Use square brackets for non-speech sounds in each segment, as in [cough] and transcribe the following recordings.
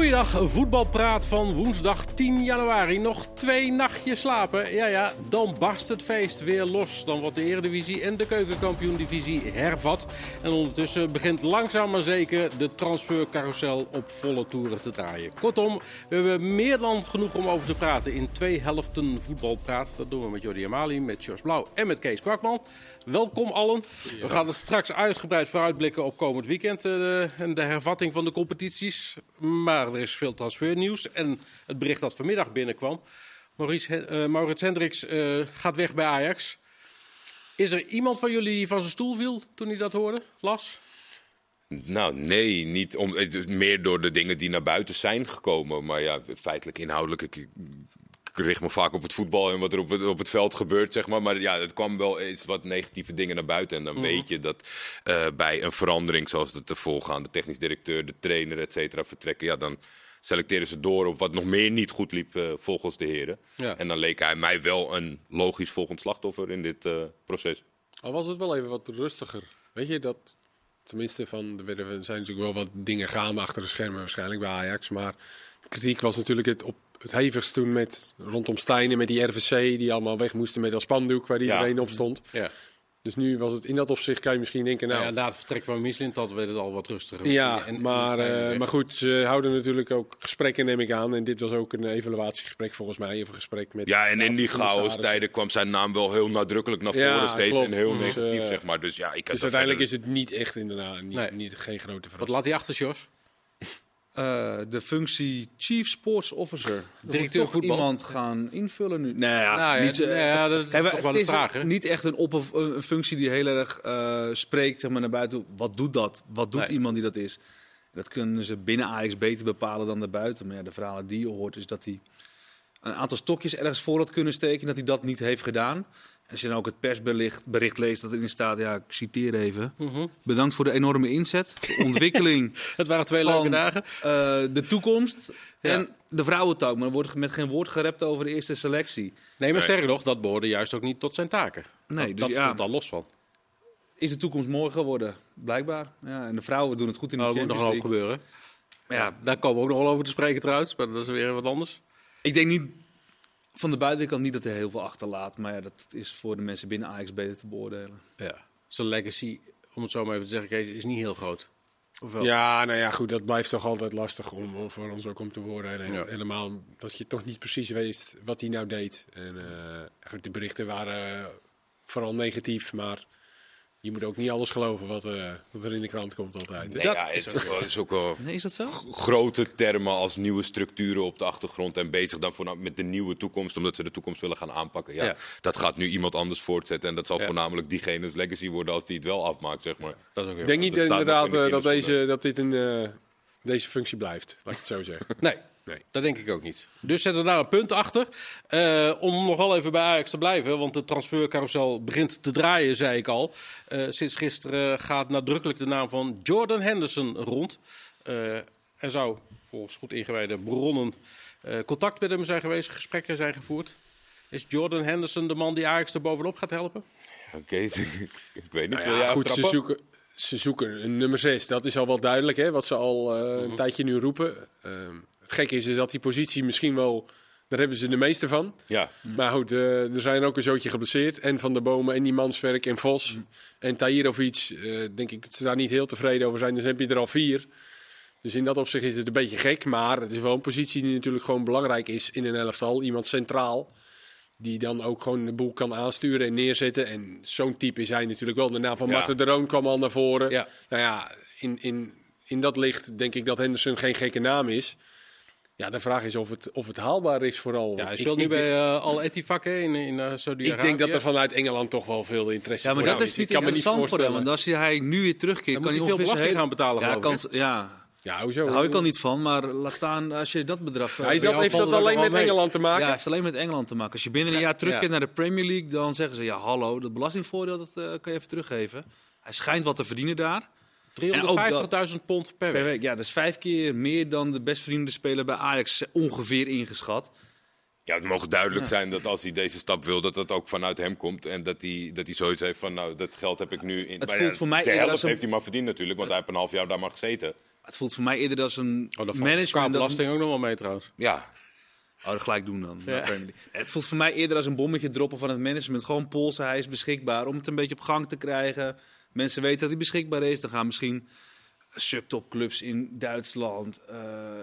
Goeiedag, voetbalpraat van woensdag 10 januari. Nog twee nachtjes slapen. Ja, ja, dan barst het feest weer los. Dan wordt de Eredivisie en de Keukenkampioen-divisie hervat. En ondertussen begint langzaam maar zeker de transfercarousel op volle toeren te draaien. Kortom, we hebben meer dan genoeg om over te praten in twee helften voetbalpraat. Dat doen we met Jordi Amali, met Jos Blauw en met Kees Kwakman. Welkom allen. We gaan er straks uitgebreid vooruitblikken op komend weekend uh, en de hervatting van de competities. Maar er is veel transfernieuws en het bericht dat vanmiddag binnenkwam. Maurice, uh, Maurits Hendricks uh, gaat weg bij Ajax. Is er iemand van jullie die van zijn stoel viel toen hij dat hoorde? Las? Nou, nee, niet om, meer door de dingen die naar buiten zijn gekomen. Maar ja, feitelijk inhoudelijk. Richt me vaak op het voetbal en wat er op het, op het veld gebeurt, zeg maar. Maar ja, het kwam wel eens wat negatieve dingen naar buiten. En dan mm. weet je dat uh, bij een verandering, zoals de te volgaande technisch directeur, de trainer, et cetera, vertrekken. Ja, dan selecteren ze door op wat nog meer niet goed liep uh, volgens de heren. Ja. En dan leek hij mij wel een logisch volgend slachtoffer in dit uh, proces. Al was het wel even wat rustiger. Weet je, dat tenminste van, er zijn natuurlijk wel wat dingen gaande achter de schermen waarschijnlijk bij Ajax. Maar de kritiek was natuurlijk het op het hevigst toen met rondom Stijnen, met die RVC, die allemaal weg moesten met dat spandoek waar iedereen ja. op stond. Ja. Dus nu was het in dat opzicht, kan je misschien denken, nou... Ja, na het vertrek van Michelin dat werd het al wat rustiger. Ja, en, maar, uh, maar goed, ze houden natuurlijk ook gesprekken, neem ik aan. En dit was ook een evaluatiegesprek volgens mij, een gesprek met... Ja, en in die chaos tijden kwam zijn naam wel heel nadrukkelijk naar voren ja, steeds. Klopt. En heel dus, negatief, uh, zeg maar. Dus ja, ik Dus uiteindelijk is het niet echt inderdaad, niet, nee. niet geen grote verrassing. Wat laat hij achter, Jos? Uh, de functie Chief Sports Officer. Directeur voetbal. iemand gaan invullen nu? Nee, ja, nou ja, niet, uh, ja dat is toch wel een vraag. Hè? Niet echt een, op, een functie die heel erg uh, spreekt zeg maar, naar buiten. Wat doet dat? Wat doet nee. iemand die dat is? Dat kunnen ze binnen Ajax beter bepalen dan daarbuiten. Maar ja, de verhalen die je hoort is dat hij een aantal stokjes ergens voor had kunnen steken. Dat hij dat niet heeft gedaan. Als je dan ook het persbericht bericht leest dat erin staat, ja, ik citeer even. Mm -hmm. Bedankt voor de enorme inzet, de ontwikkeling. [laughs] het waren twee van, leuke dagen. Uh, de toekomst ja. en de vrouwentak. Maar er wordt met geen woord gerept over de eerste selectie. Nee, maar sterker nog, dat behoorde juist ook niet tot zijn taken. Nee, dat, dus dat ja, stond al los van. Is de toekomst mooi geworden, blijkbaar. Ja, en de vrouwen doen het goed in de nou, dat moet nog wel gebeuren. Maar ja, daar komen we ook nog wel over te spreken trouwens. Maar dat is weer wat anders. Ik denk niet van de buitenkant niet dat hij heel veel achterlaat. Maar ja, dat is voor de mensen binnen Ajax beter te beoordelen. Ja. Zijn legacy, om het zo maar even te zeggen, Kees, is niet heel groot. Ofwel? Ja, nou ja, goed, dat blijft toch altijd lastig om, om voor ons ook om te beoordelen. Ja. Helemaal dat je toch niet precies weet wat hij nou deed. En uh, goed, de berichten waren vooral negatief, maar je moet ook niet alles geloven wat, uh, wat er in de krant komt altijd. Nee, dat ja, is, ook wel, is ook wel [laughs] nee, is dat zo? grote termen als nieuwe structuren op de achtergrond en bezig dan voornamelijk met de nieuwe toekomst, omdat ze de toekomst willen gaan aanpakken. Ja, ja. dat gaat nu iemand anders voortzetten en dat zal ja. voornamelijk diegene's legacy worden als die het wel afmaakt, zeg maar. Dat is ook Ik denk niet inderdaad in de dat, deze, dat dit een, uh, deze functie blijft, laat ik het zo zeggen. nee. Nee, dat denk ik ook niet. Dus zetten we daar een punt achter. Uh, om nog wel even bij Ajax te blijven, want de transfercarousel begint te draaien, zei ik al. Uh, sinds gisteren gaat nadrukkelijk de naam van Jordan Henderson rond. Uh, er zou volgens goed ingewijde bronnen contact met hem zijn geweest, gesprekken zijn gevoerd. Is Jordan Henderson de man die Ajax er bovenop gaat helpen? Oké, [laughs] okay. ik weet niet. Nou ja, goed, ze zoeken, ze zoeken een nummer 6. Dat is al wel duidelijk, hè, wat ze al uh, een mm -hmm. tijdje nu roepen. Uh, het gekke is, is dat die positie misschien wel... Daar hebben ze de meeste van. Ja. Maar goed, uh, er zijn ook een zootje geblesseerd. En Van der Bomen en die Manswerk en Vos mm. en Tahirovic. Uh, denk ik dat ze daar niet heel tevreden over zijn. Dus heb je er al vier. Dus in dat opzicht is het een beetje gek. Maar het is wel een positie die natuurlijk gewoon belangrijk is in een elftal. Iemand centraal. Die dan ook gewoon de boel kan aansturen en neerzetten. En zo'n type is hij natuurlijk wel. De naam van ja. Marten de Roon kwam al naar voren. Ja. Nou ja, in, in, in dat licht denk ik dat Henderson geen gekke naam is. Ja, de vraag is of het, of het haalbaar is vooral. Ja, hij speelt ik, nu bij uh, Al Ettifaq in, in uh, Saudi-Arabië. Ik denk dat er vanuit Engeland toch wel veel interesse ja, maar dat is niet interessant voor hem. Want als hij nu weer terugkeert, kan hij veel belasting gaan betalen. Ja, kan, ja, ja, hoezo? Daar hou ik al niet van, maar laat staan als je dat bedrag... Hij dat, heeft dat alleen met mee. Engeland te maken? Ja, heeft alleen met Engeland te maken. Als je binnen een jaar terugkeert ja. naar de Premier League, dan zeggen ze... Ja, hallo, dat belastingvoordeel dat uh, kan je even teruggeven. Hij schijnt wat te verdienen daar. 350.000 pond per Per week. Ja, dat is vijf keer meer dan de best verdiende speler bij Ajax ongeveer ingeschat. Ja, het mogen duidelijk zijn dat als hij deze stap wil, dat dat ook vanuit hem komt. En dat hij, dat hij zoiets heeft van, nou, dat geld heb ik nu in. Het voelt ja, voor mij de eerder helft een- heeft hij maar verdiend natuurlijk, want hij heeft een half jaar daar maar gezeten. Het voelt voor mij eerder als een Oh, qua management. Dat, belasting ook nog wel mee trouwens. Ja, oh, dat gelijk doen dan. Ja. Het voelt voor mij eerder als een bommetje droppen van het management. Gewoon polsen, hij is beschikbaar om het een beetje op gang te krijgen. Mensen weten dat hij beschikbaar is. Dan gaan misschien subtopclubs in Duitsland, eh,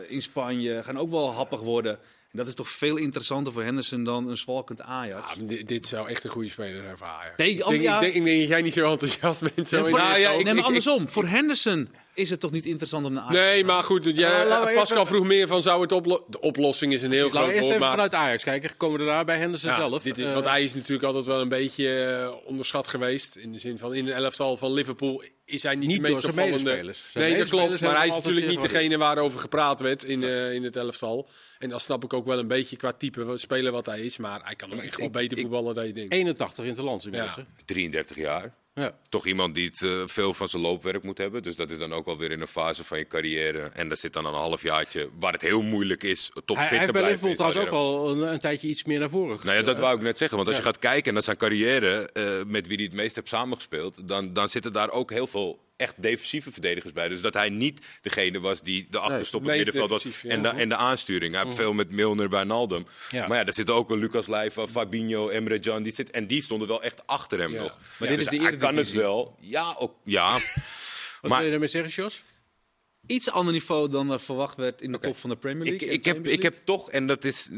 in Spanje, gaan ook wel happig worden. Dat is toch veel interessanter voor Henderson dan een zwalkend Ajax. Ja, dit, dit zou echt een goede speler zijn voor Ajax. Nee, ik, denk, ja. ik, denk, ik denk dat jij niet zo enthousiast bent. Zo voor- Nou ja, ik, nee, maar andersom. voor Henderson is het toch niet interessant om naar Ajax Nee, maar goed, Nou, we Pascal vroeg meer van zou het oplossen. De oplossing is een heel Laten groot we eerst woord, even maar vanuit Ajax kijken. Komen we daar bij Henderson ja, zelf? dit Eh, want hij is natuurlijk altijd wel een beetje eh, onderschat geweest. In de zin van in een elftal van Liverpool is hij niet, Niet de meest opvallende. Nee, dat klopt. Maar hij is natuurlijk niet degene waarover gepraat werd in, eh, in het elftal. En dat snap ik ook wel een beetje qua type van speler wat hij is. Maar hij kan ook echt wel beter voetballen dan je denkt. 81 in het land inmiddels. Ja. hè? 33 jaar. Ja. Toch iemand die het eh, veel van zijn loopwerk moet hebben. Dus dat is dan ook wel weer in een fase van je carrière. En daar zit dan een halfjaartje waar het heel moeilijk is topfit Hij, hij te heeft bij blijven. Liverpool in trouwens ook al een, een tijdje iets meer naar voren Nou ja, dat wou ik net zeggen. Want als je gaat kijken naar zijn carrière, eh, met wie hij het meest heeft samengespeeld, dan, dan zitten daar ook heel veel echt defensieve verdedigers bij. Dus dat hij niet degene was die de achterstop in het middenveld was ja. en, de, en de aansturing. Hij heeft veel met Milner bij Naldum. Ja. Maar ja, daar zitten ook wel Lucas Leiva, Fabinho, Emre Can. Die zit, en die stonden wel echt achter hem Ja. nog. Maar dit Dus is de hij kan het wel. Ja, ook, ja. [laughs] Wat Maar- wil je daarmee zeggen, Jos? Iets ander niveau dan er verwacht werd in de top van de Premier Ik, League. ik, heb, ik heb toch, en dat is. eh,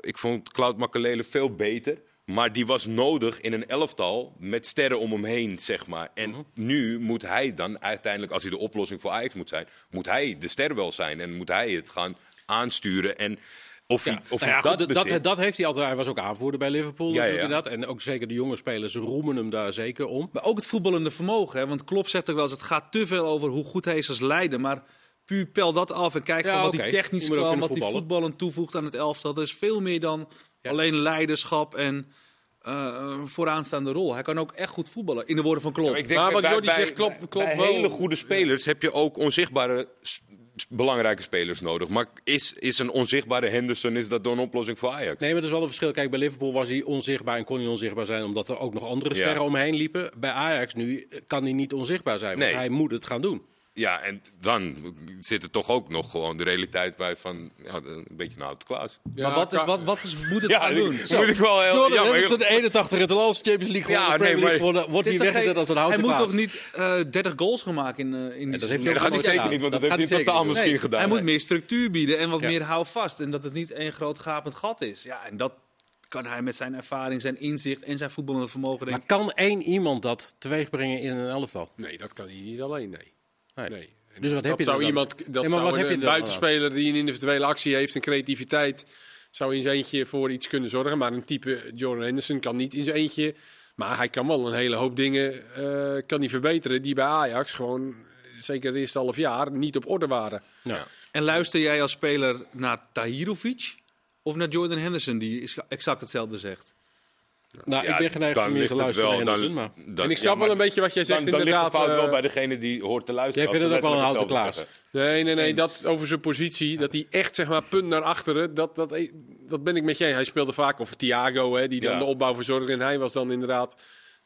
Ik vond Cloud Makelele veel beter. Maar die was nodig in een elftal met sterren om hem heen, zeg maar. En Mhm. nu moet hij dan uiteindelijk, als hij de oplossing voor Ajax moet zijn, moet hij de ster wel zijn. En moet hij het gaan aansturen. En of hij, of Nou hij ja, dat, goed, dat, dat heeft hij altijd. Hij was ook aanvoerder bij Liverpool. Ja, ja, natuurlijk ja. inderdaad. En ook zeker de jonge spelers roemen hem daar zeker om. Maar ook het voetballende vermogen. Hè? Want Klopp zegt ook wel eens, het gaat te veel over hoe goed hij is als leider. Maar puur pel dat af en kijk Ja, wat oké. hij technisch kan, wat hij voetballen toevoegt aan het elftal. Dat is veel meer dan Ja. alleen leiderschap en eh, vooraanstaande rol. Hij kan ook echt goed voetballen, in de woorden van Klopp. Ik denk Maar bij- wat Jordi bij- zegt, klopt- bij- klopt bij wel. hele goede spelers heb je ook onzichtbare, belangrijke spelers nodig. Maar is, is een onzichtbare Henderson, is dat door een oplossing voor Ajax? Nee, maar dat is wel een verschil. Kijk, bij Liverpool was hij onzichtbaar en kon hij onzichtbaar zijn omdat er ook nog andere Ja. sterren omheen liepen. Bij Ajax nu kan hij niet onzichtbaar zijn, want Nee. hij moet het gaan doen. Ja, en dan zit er toch ook nog gewoon de realiteit bij van ja, een beetje een oude Klaas. maar wat, is, wat, wat is, moet het Ja, gaan doen? moet ik wel heel... Jordan ja, maar- Henderson, 81 in het Champions League Ja, gewonnen, nee, League gewonnen, wordt hij weggezet geen- als een houten Hij moet toch niet eh 30 goals gaan maken in, eh in die dat heeft dat gaat hij zeker gedaan. niet, want dat, Dat heeft hij totaal misschien Nee, gedaan. Hij moet meer structuur bieden en wat Ja. meer houvast. En dat het niet één groot gapend gat is. Ja, en dat kan hij met zijn ervaring, zijn inzicht en zijn voetballende vermogen denk Maar kan één iemand dat teweeg brengen in een elftal? Nee, dat kan hij niet alleen, nee. Nee. Dus wat heb dat je zou dan? iemand, dat zou wat een, buitenspeler die een individuele actie heeft en creativiteit, zou in zijn eentje voor iets kunnen zorgen. Maar een type Jordan Henderson kan niet in zijn eentje. Maar hij kan wel een hele hoop dingen eh, kan hij verbeteren die bij Ajax gewoon, zeker het eerste half jaar, niet op orde waren. Ja. En luister jij als speler naar Tahirovic of naar Jordan Henderson, die exact hetzelfde zegt? Nou, Ja, ik ben geneigd dan om meer ligt te het luisteren wel, dan- maar... dan- en ik ja, snap maar wel een beetje wat jij zegt Dan, dan ligt de inderdaad. fout wel eh, bij degene die hoort te luisteren. Jij vindt het ook wel een houten klaas. Nee, nee, nee. Dat over zijn positie. Dat hij echt, zeg maar, punt naar achteren. Dat, dat, dat ben ik met je. Hij speelde vaak over Thiago, hè, die dan Ja. de opbouw verzorgde. En hij was dan inderdaad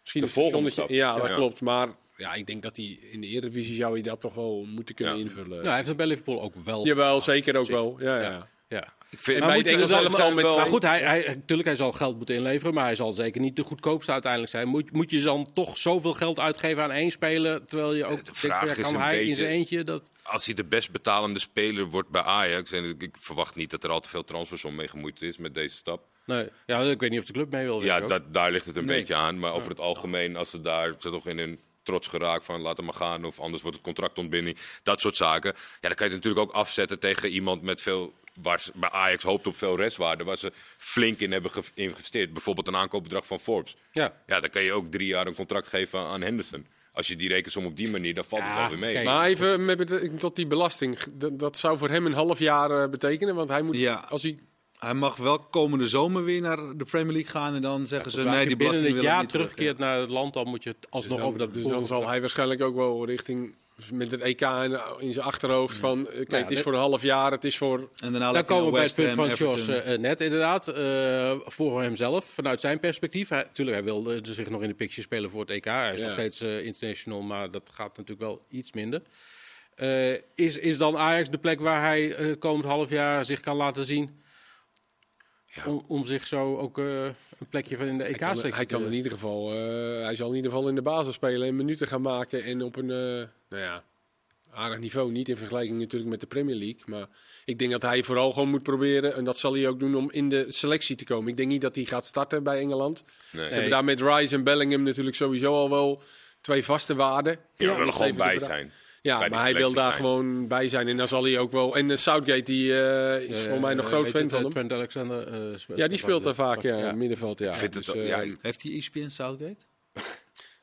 misschien De een volgende stap. Ja, dat Ja. klopt. Maar ja, ik denk dat hij in de Eredivisie zou hij dat toch wel moeten kunnen Ja. invullen. Nou, hij heeft het bij Liverpool ook wel. Jawel, zeker ook Precies. wel. Ja, ja. Ik vind, Maar moet Engels dat- elftal met maar goed, hij, hij, natuurlijk, hij zal geld moeten inleveren, maar hij zal zeker niet de goedkoopste uiteindelijk zijn. Moet, moet je dan toch zoveel geld uitgeven aan één speler, terwijl je ook van, vraag ja, kan hij in zijn eentje dat... als hij de best betalende speler wordt bij Ajax... en ik, ik verwacht niet dat er al te veel transfersom mee gemoeid is met deze stap. Nee, ja, ik weet niet of de club mee wil. Ja, dat, daar ligt het een Nee. beetje aan. Maar over het algemeen, als ze daar ze toch in hun trots geraakt van laat hem maar gaan... of anders wordt het contractontbinding, dat soort zaken. Ja, dan kan je het natuurlijk ook afzetten tegen iemand met veel... Waar ze, bij Ajax hoopt op veel restwaarde, waar ze flink in hebben ge- geïnvesteerd. Bijvoorbeeld een aankoopbedrag van Forbes. Ja. Ja, dan kan je ook drie jaar een contract geven aan Henderson. Als je die rekensom op die manier, dan valt het wel weer mee. kijk. Maar even met betrekking tot die belasting. Dat, dat zou voor hem een half jaar eh, betekenen. Want hij moet, Ja. als hij Hij mag wel komende zomer weer naar de Premier League gaan en dan zeggen ze nee, je die binnen belasting het willen we jaar terugkeert naar het land, dan moet je het alsnog Dus dan, over dat dus dan zal hij waarschijnlijk ook wel richting met het EK in, in zijn achterhoofd van... eh, kijk, Nou ja, het is voor een half jaar, het is voor... En daarna lekker komen we bij het punt van Jos eh, net inderdaad. eh, voor hemzelf, vanuit zijn perspectief. Hij, tuurlijk, hij wil eh, zich nog in de picture spelen voor het EK. Hij is Ja. nog steeds eh, international, maar dat gaat natuurlijk wel iets minder. Eh, is, is dan Ajax de plek waar hij eh, komend half jaar zich kan laten zien? Ja. Om, om zich zo ook eh, een plekje van in de Hij kan, EK-sectie hij kan in ieder geval... eh, hij zal in ieder geval in de basis spelen en minuten gaan maken. En op een, eh, nou ja, aardig niveau. Niet in vergelijking natuurlijk met de Premier League. Maar ik denk dat hij vooral gewoon moet proberen, en dat zal hij ook doen, om in de selectie te komen. Ik denk niet dat hij gaat starten bij Engeland. Nee. Ze hebben daar met Rice en Bellingham natuurlijk sowieso al wel twee vaste waarden. Ja, wil er gewoon bij zijn. Ja, bij maar hij wil daar zijn. gewoon bij zijn. En dan zal hij ook wel. En uh, Southgate, die uh, is voor mij nog groot fan van hem. Trent Alexander uh, speelt Ja, die speelt daar vaak, ja, ja. middenveld. Ja. Vind dus, het, uh, ja, Heeft hij ESPN Southgate?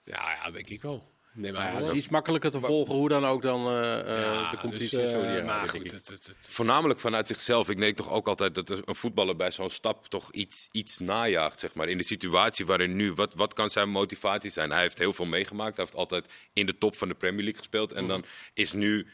ja, ja, denk ik wel. Nee, maar het is iets makkelijker te volgen, hoe dan ook, dan uh, ja, de competitie. Dus, zo, ja, maar goed, het. Voornamelijk vanuit zichzelf. Ik denk toch ook altijd dat een voetballer bij zo'n stap toch iets, iets najaagt. Zeg maar. In de situatie waarin nu, wat, wat kan zijn motivatie zijn? Hij heeft heel veel meegemaakt. Hij heeft altijd in de top van de Premier League gespeeld. En dan is nu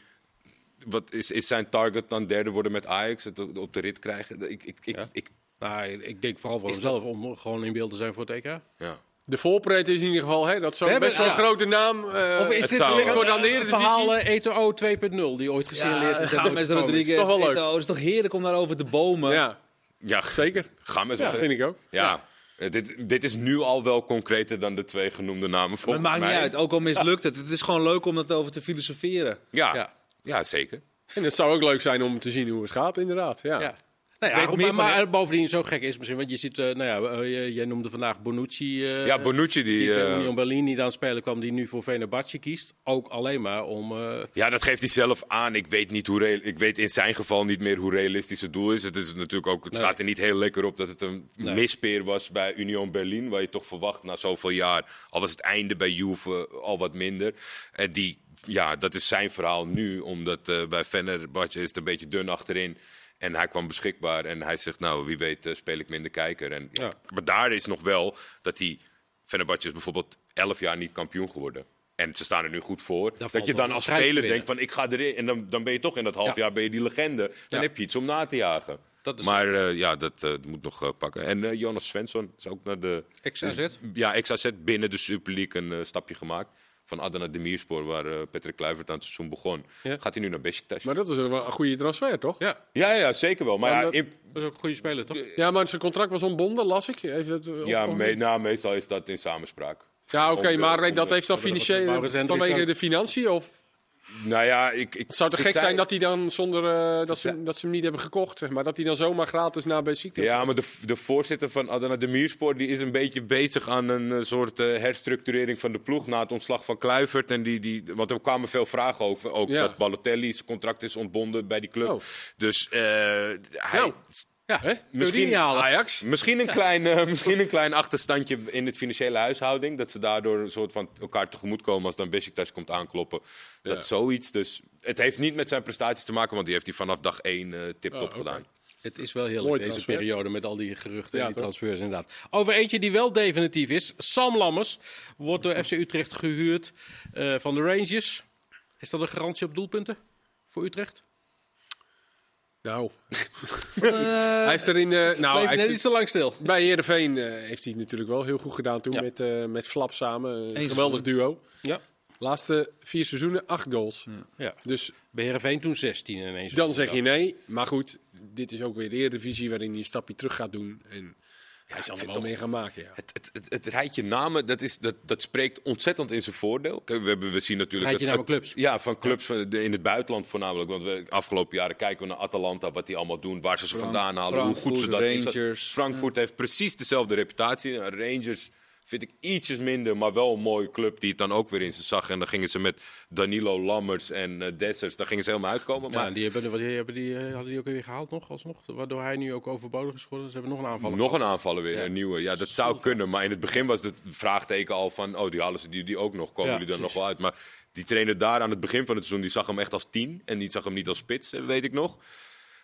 wat is, is zijn target dan derde worden met Ajax, het op de rit krijgen? Ik, ik, ik, ja. ik, nou, ik denk vooral voor hemzelf dat... om gewoon in beeld te zijn voor het EK. Ja. De voorpret is in ieder geval hè, dat zo'n best zo'n ja. grote naam. Uh, of is het dit voor de verhaal uh, Eto'o 2.0 die ooit gesignaleerd ja, is? James Rodriguez, toch wel leuk. Eto'o, het is toch heerlijk om daarover te bomen. Ja, ja zeker. Ga maar ja, vind ik ook. Ja. ja. Dit, dit is nu al wel concreter dan de twee genoemde namen. Maar het maakt mij. niet uit, ook al mislukt het. Het is gewoon leuk om het over te filosoferen. Ja, ja. ja zeker. En het zou ook leuk zijn om te zien hoe het gaat, inderdaad. Ja. Nou ja, goed, maar, maar bovendien zo gek is misschien, want je ziet, uh, nou ja, uh, jij noemde vandaag Bonucci. Uh, ja, Bonucci die... die uh, Union Berlin niet aan het spelen kwam, die nu voor Fenerbahce kiest. Ook alleen maar om... Ja, dat geeft hij zelf aan. Ik weet, niet hoe real, ik weet in zijn geval niet meer hoe realistisch het doel is. Het, is natuurlijk ook, het nee. staat er niet heel lekker op dat het een nee. mispeer was bij Union Berlin. Waar je toch verwacht na zoveel jaar, al was het einde bij Juve al wat minder. En die, ja, dat is zijn verhaal nu, omdat bij Fenerbahce is het een beetje dun achterin. En hij kwam beschikbaar en hij zegt, nou, wie weet uh, speel ik minder kijker. En, ja. Maar daar is nog wel dat hij... Fenerbahce is bijvoorbeeld elf jaar niet kampioen geworden. En ze staan er nu goed voor. Dat, dat je dan als speler denkt van, ik ga erin. En dan, dan ben je toch in dat half ja. jaar ben je die legende. Dan ja. heb je iets om na te jagen. maar uh, ja, dat uh, moet nog uh, pakken. En Jonas Svensson is ook naar de... XAZ? Ja, XAZ binnen de Super League een stapje gemaakt van Adana Demirspoor, waar uh, Patrick Kluivert aan het seizoen begon, ja. gaat hij nu naar Besiktas. Maar dat is een, een goede transfer, toch? Ja, ja, ja zeker wel. Maar, ja, dat, in... dat, is ook een goede speler, toch? Ja, maar zijn contract was ontbonden, las ik. Even het, uh, ja, me, nou, meestal is dat in samenspraak. Ja, oké, okay, maar de, dat heeft dan financieel vanwege de financiën? Of? Nou ja, ik, ik, het zou te gek zijn, zijn dat hij dan zonder uh, dat, ze, dat ze hem niet hebben gekocht, zeg maar, dat hij dan zomaar gratis naar Besiktas. Ja, maar de, de voorzitter van Adana Demirspor die is een beetje bezig aan een uh, soort uh, herstructurering van de ploeg na het ontslag van Kluivert en die, die want er kwamen veel vragen ook, ook ja. dat Balotelli's contract is ontbonden bij die club. Oh. Dus hij. Nou. Ja, hè? Misschien, Ajax. Misschien een, klein, uh, [laughs] misschien een klein achterstandje in het financiële huishouding. Dat ze daardoor een soort van elkaar tegemoet komen als dan Besiktas komt aankloppen. Dat ja. zoiets. Dus het heeft niet met zijn prestaties te maken, want die heeft hij vanaf dag één uh, tip-top oh, okay. gedaan. Het is wel heel leuk deze transfer. periode met al die geruchten ja, en die transfers inderdaad. Over eentje die wel definitief is. Sam Lammers wordt door FC Utrecht gehuurd uh, van de Rangers. Is dat een garantie op doelpunten voor Utrecht? Nou, uh, [laughs] hij is er in. Uh, nou, hij is niet zo lang stil. Bij Heerenveen uh, heeft hij het natuurlijk wel heel goed gedaan toen ja. met, uh, met Flap samen. Een geweldig duo. Ja. Laatste vier seizoenen, acht goals. Ja. ja. Dus bij Heerenveen toen 16 ineens. Dan zeg je nee. Maar goed, dit is ook weer de Eredivisie waarin hij een stapje terug gaat doen. En hij zal er wel mee gaan maken. Ja. Het, het, het, het, rijtje namen, dat, is, dat, dat spreekt ontzettend in zijn voordeel. We, hebben, we zien natuurlijk... Rijtje namen clubs? Ja, van clubs ja. in het buitenland voornamelijk. Want we afgelopen jaren kijken we naar Atalanta, wat die allemaal doen. Waar ze ze vandaan halen, hoe goed ze dat Rangers. Frankfurt ja. heeft precies dezelfde reputatie. Rangers vind ik ietsjes minder, maar wel een mooie club die het dan ook weer in ze zag. En dan gingen ze met Danilo Lammers en uh, Dessers, daar gingen ze helemaal uitkomen. Maar ja, die, hebben, die, hebben die, uh, hadden die ook weer gehaald nog, alsnog? Waardoor hij nu ook overbodig is geworden. Ze hebben nog een aanvaller. Nog een aanvaller weer, ja. een nieuwe. Ja, dat zou kunnen. Maar in het begin was het vraagteken al van, oh, die halen ze die, die ook nog. Komen ja, jullie er nog wel uit? Maar die trainer daar aan het begin van het seizoen, die zag hem echt als tien. En die zag hem niet als spits, weet ik nog.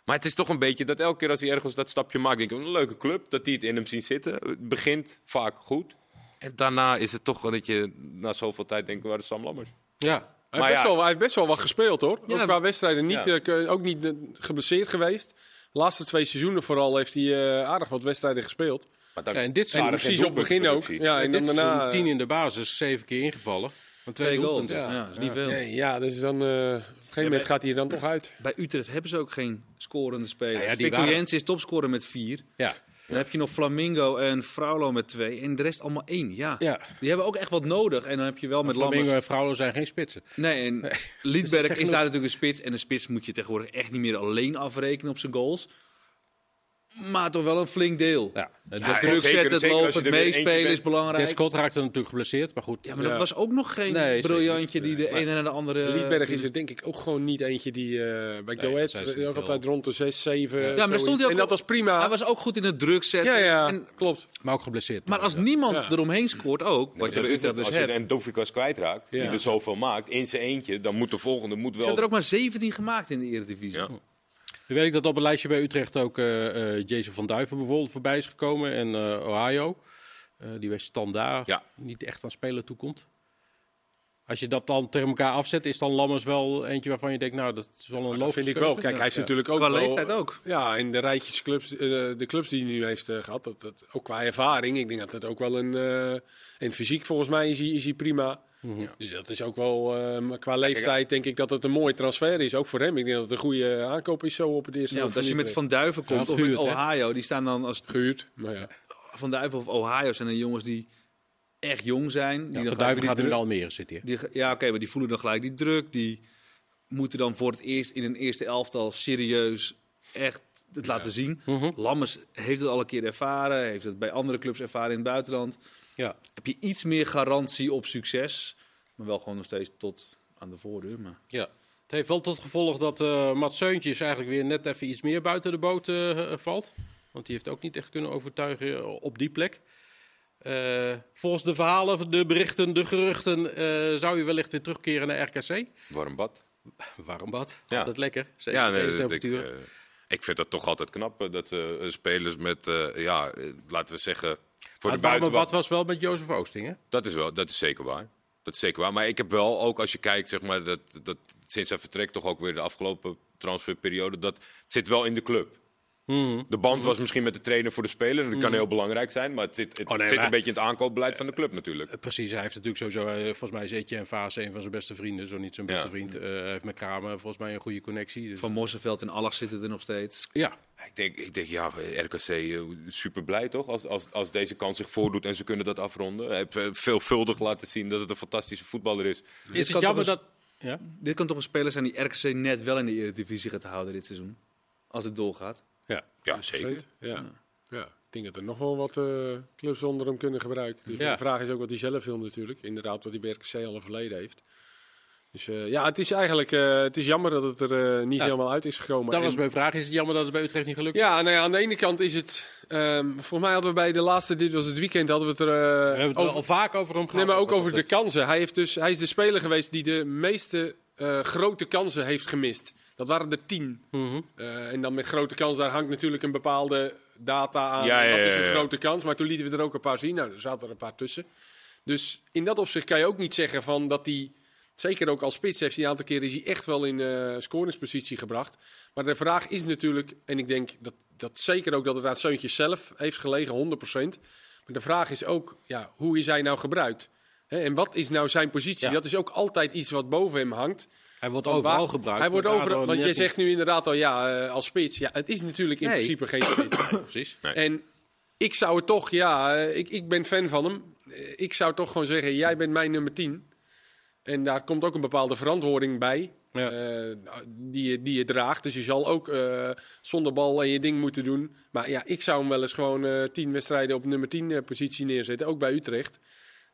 Maar het is toch een beetje dat elke keer als hij ergens dat stapje maakt, denk ik, een leuke club, dat die het in hem zien zitten. Het begint vaak goed. En daarna is het toch dat je na zoveel tijd denkt, waar is Sam Lammers? Ja, Hij, Maar heeft best ja. wel, hij heeft best wel wat gespeeld hoor. Ja. Ook qua wedstrijden. Niet, Ja. eh, ook niet eh, geblesseerd geweest. De laatste twee seizoenen vooral heeft hij eh, aardig wat wedstrijden gespeeld. Maar dan Ja, en dit Aardig precies op het begin ook. Ja, en en dan daarna... 10 in de basis, 7 keer ingevallen. Van twee, Twee goals. doelpunten. Ja, dat is niet veel. Nee, ja, dus dan... eh, op een gegeven moment gaat hij er dan toch uit. Bij Utrecht hebben ze ook geen scorende spelers. Nou ja, die Victor waren- Jensen is topscorer met vier. Ja. Dan heb je nog Flamingo en Fraulo met twee. En de rest allemaal één. Ja. Ja. Die hebben ook echt wat nodig. En dan heb je wel met Flamingo Lammers... en Vrouwen zijn geen spitsen. Nee, en [laughs] Liedberg is daar natuurlijk een spits. En een spits moet je tegenwoordig echt niet meer alleen afrekenen op zijn goals. Maar toch wel een flink deel. Ja. Het Ja, Druk zetten, het lopen, het meespelen is belangrijk. Scott raakte natuurlijk geblesseerd, maar goed. Ja, maar dat was ook nog geen Nee, zeker briljantje die de ene en de andere... Liedberg is er denk ik ook gewoon niet eentje die eh, bij Go Ahead ze ook altijd rond de 6, 7. Ja, maar daar stond hij ook En dat was prima. Hij was ook goed in het druk zetten. ja, ja, En- klopt. Maar ook geblesseerd. maar als niemand Ja. eromheen scoort ook, wat je dus Als je een Dofikas kwijtraakt, die er zoveel maakt, in zijn eentje, dan moet de volgende moet Ze wel... hebben er ook maar 17 gemaakt in de Eredivisie. Nu weet ik dat op het lijstje bij Utrecht ook eh eh, Jason van Duiven bijvoorbeeld voorbij is gekomen. En eh, Ohio, eh, die bij Standaard Ja. niet echt aan spelen toekomt. Als je dat dan tegen elkaar afzet, is dan Lammers wel eentje waarvan je denkt, nou, dat is wel een logische vind ik wel. Kijk, hij is Ja. natuurlijk ook Qua wel- leeftijd ook. Ja, in de rijtjes clubs, eh, de clubs die hij nu heeft eh, gehad, dat, dat, ook qua ervaring. Ik denk dat het ook wel een... eh en fysiek volgens mij is hij, is hij prima. Dus dat is ook wel... eh, maar qua leeftijd denk ik dat het een mooie transfer is. Ook voor hem. Ik denk dat het een goede aankoop is zo op het eerste Ja, want als je met Utrecht. Van Duiven komt Ja, of met hè? Ohio, die staan dan als Gehuurd, maar ja. Van Duiven of Ohio zijn er jongens die echt jong zijn. Die Ja, dan van Duiven gaat nu in druk- Almere zitten. die Ja, oké, maar die voelen dan gelijk die druk. Die moeten dan voor het eerst in een eerste elftal serieus echt het laten zien. Mhm. Lammers heeft het al een keer ervaren, heeft het bij andere clubs ervaren in het buitenland. Ja. Heb je iets meer garantie op succes, maar wel gewoon nog steeds tot aan de voordeur. Maar... Ja. Het heeft wel tot gevolg dat eh Mats Seuntjes eigenlijk weer net even iets meer buiten de boot eh, valt. Want die heeft ook niet echt kunnen overtuigen op die plek. Eh, volgens de verhalen, de berichten, de geruchten, eh, zou je wellicht weer terugkeren naar RKC. Warm bad. [laughs] Warm bad, Ja. altijd lekker. Zeker Ja, ja, nee, deze dat- ik, eh, ik vind dat toch altijd knap eh, dat ze eh, spelers met, eh, ja, eh, laten we zeggen, voor Maar de buitenwacht. bad was wel met Jozef Oosting, hè? Dat is wel, dat is zeker waar. Dat is zeker waar. Maar ik heb wel ook, als je kijkt, zeg maar, dat, dat sinds zijn vertrek toch ook weer de afgelopen transferperiode, dat het zit wel in de club. Mhm. De band was misschien met de trainer voor de speler. en Dat kan heel belangrijk zijn, maar het zit, het Oh, nee, zit maar- een beetje in het aankoopbeleid van de club natuurlijk. Eh, Precies, hij heeft natuurlijk sowieso, eh, volgens mij is Etienne Vaas een van zijn beste vrienden, zo niet zijn beste Ja. vriend. Eh, hij heeft met Kramer volgens mij een goede connectie. Dus, Van Mosselveld en Allach zitten er nog steeds. ja, Ik denk, ik denk ja, RKC eh, super blij toch? Als, als, als deze kans zich voordoet en ze kunnen dat afronden. Hij heeft veelvuldig laten zien dat het een fantastische voetballer is. is het jammer eens- dat... Ja? Dit kan toch een speler zijn die RKC net wel in de Eredivisie gaat houden dit seizoen. Als het doorgaat. Ja. Ja, zeker. Ja. ja, ik denk dat er nog wel wat eh, clubs onder hem kunnen gebruiken. Dus Ja. de vraag is ook wat hij zelf wil natuurlijk. Inderdaad, wat hij bij RKC al een verleden heeft. Dus eh, ja, het is eigenlijk eh, het is jammer dat het er niet Ja. helemaal uit is gekomen. Dat En- was mijn vraag. Is het jammer dat het bij Utrecht niet gelukt is? Ja, nou ja, aan de ene kant is het... ehm, volgens mij hadden we bij de laatste, dit was het weekend, hadden we het er... We hebben het over- al vaak over hem gehad. Nee, maar ook over de kansen. Hij, heeft dus, hij is de speler geweest die de meeste grote kansen heeft gemist. Dat waren er tien. Mhm. Eh, en dan met grote kans, daar hangt natuurlijk een bepaalde data aan. Ja, ja, Wat is een grote kans? Maar toen lieten we er ook een paar zien. Nou, er zaten er een paar tussen. Dus in dat opzicht kan je ook niet zeggen van dat hij... Zeker ook als spits heeft hij een aantal keren is hij echt wel in eh scoringspositie gebracht. Maar de vraag is natuurlijk, en ik denk dat, dat zeker ook dat het aan Seuntjes zelf heeft gelegen, 100%. Maar de vraag is ook, ja, hoe is hij nou gebruikt? En wat is nou zijn positie? Ja. Dat is ook altijd iets wat boven hem hangt. Hij wordt overal waar- gebruikt. Hij wordt overal, want jij zegt nu inderdaad al, ja, eh, als spits. Ja, het is natuurlijk in Nee. principe geen spits. [coughs] Precies. Nee. En ik zou het toch, ja, eh, ik, ik ben fan van hem. Eh, Ik zou toch gewoon zeggen, jij bent mijn nummer 10. En daar komt ook een bepaalde verantwoording bij. Ja. die, je, die je draagt. Dus je zal ook zonder bal en je ding moeten doen. Maar ja, ik zou hem wel eens gewoon tien wedstrijden op nummer 10 eh, positie neerzetten. Ook bij Utrecht.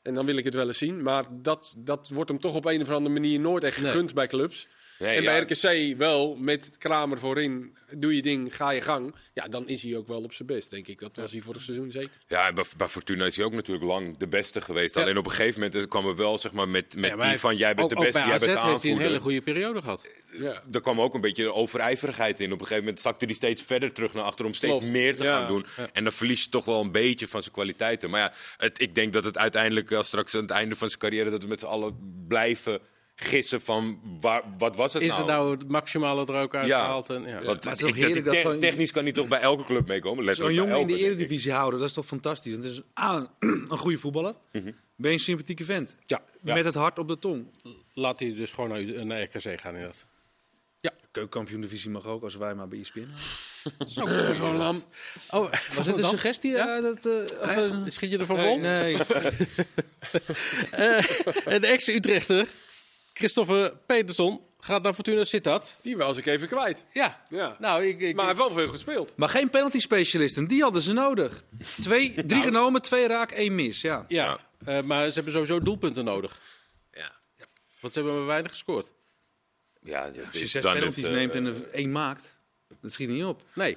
En dan wil ik het wel eens zien. Maar dat, dat wordt hem toch op een of andere manier nooit echt Nee. gegund bij clubs. Nee, en bij. RKC wel, met Kramer voorin, doe je ding, ga je gang. Ja, dan is hij ook wel op zijn best, denk ik. Dat was hij vorig seizoen zeker. Ja, en bij, bij Fortuna is hij ook natuurlijk lang de beste geweest. Ja. Alleen op een gegeven moment eh, kwam er wel zeg maar, met, met Ja, die van jij bent ook, de beste, jij AZ bent de heeft hij een hele aanvoerder. goede periode gehad. Ja. Er kwam ook een beetje overijverigheid in. Op een gegeven moment zakte hij steeds verder terug naar achter om steeds Klopt. meer te gaan doen. En dan verlies je toch wel een beetje van zijn kwaliteiten. Maar ja, het, ik denk dat het uiteindelijk, als straks aan het einde van zijn carrière, dat we met z'n allen blijven gissen van waar, wat was het Is nou? het nou het maximale er ook uitgehaald? En, ja. Want het is ik- dat te- zo'n- technisch kan hij toch bij elke club meekomen? Zo'n jongen in de elke, denk ik. eredivisie houden, dat is toch fantastisch. Het is A, [clears throat] een goede voetballer. Ben je een sympathieke vent. Ja, ja. Met het hart op de tong. Laat hij dus gewoon naar, naar RKC gaan inderdaad. Keukenkampioen divisie mag ook, als wij maar bij ESPN Gewoon [laughs] lam. Oh, Was het een suggestie? Ja? eh, dat, eh, of, eh, Schiet je ervan vol? nee. [laughs] Eh, en de ex-Utrechter, Christopher Peterson, gaat naar Fortuna Sittard. Die was ik even kwijt. Ja, Ja. nou, ik, ik, Maar hij heeft wel veel gespeeld. Maar geen penalty specialisten, die hadden ze nodig. Twee, [laughs] drie genomen, twee raak, één mis. Ja. ja, eh, maar ze hebben sowieso doelpunten nodig. Ja. Want ze hebben maar weinig gescoord. Ja, Als je dus zes dan is, penalties eh, neemt en er één maakt, dat schiet niet op. Nee.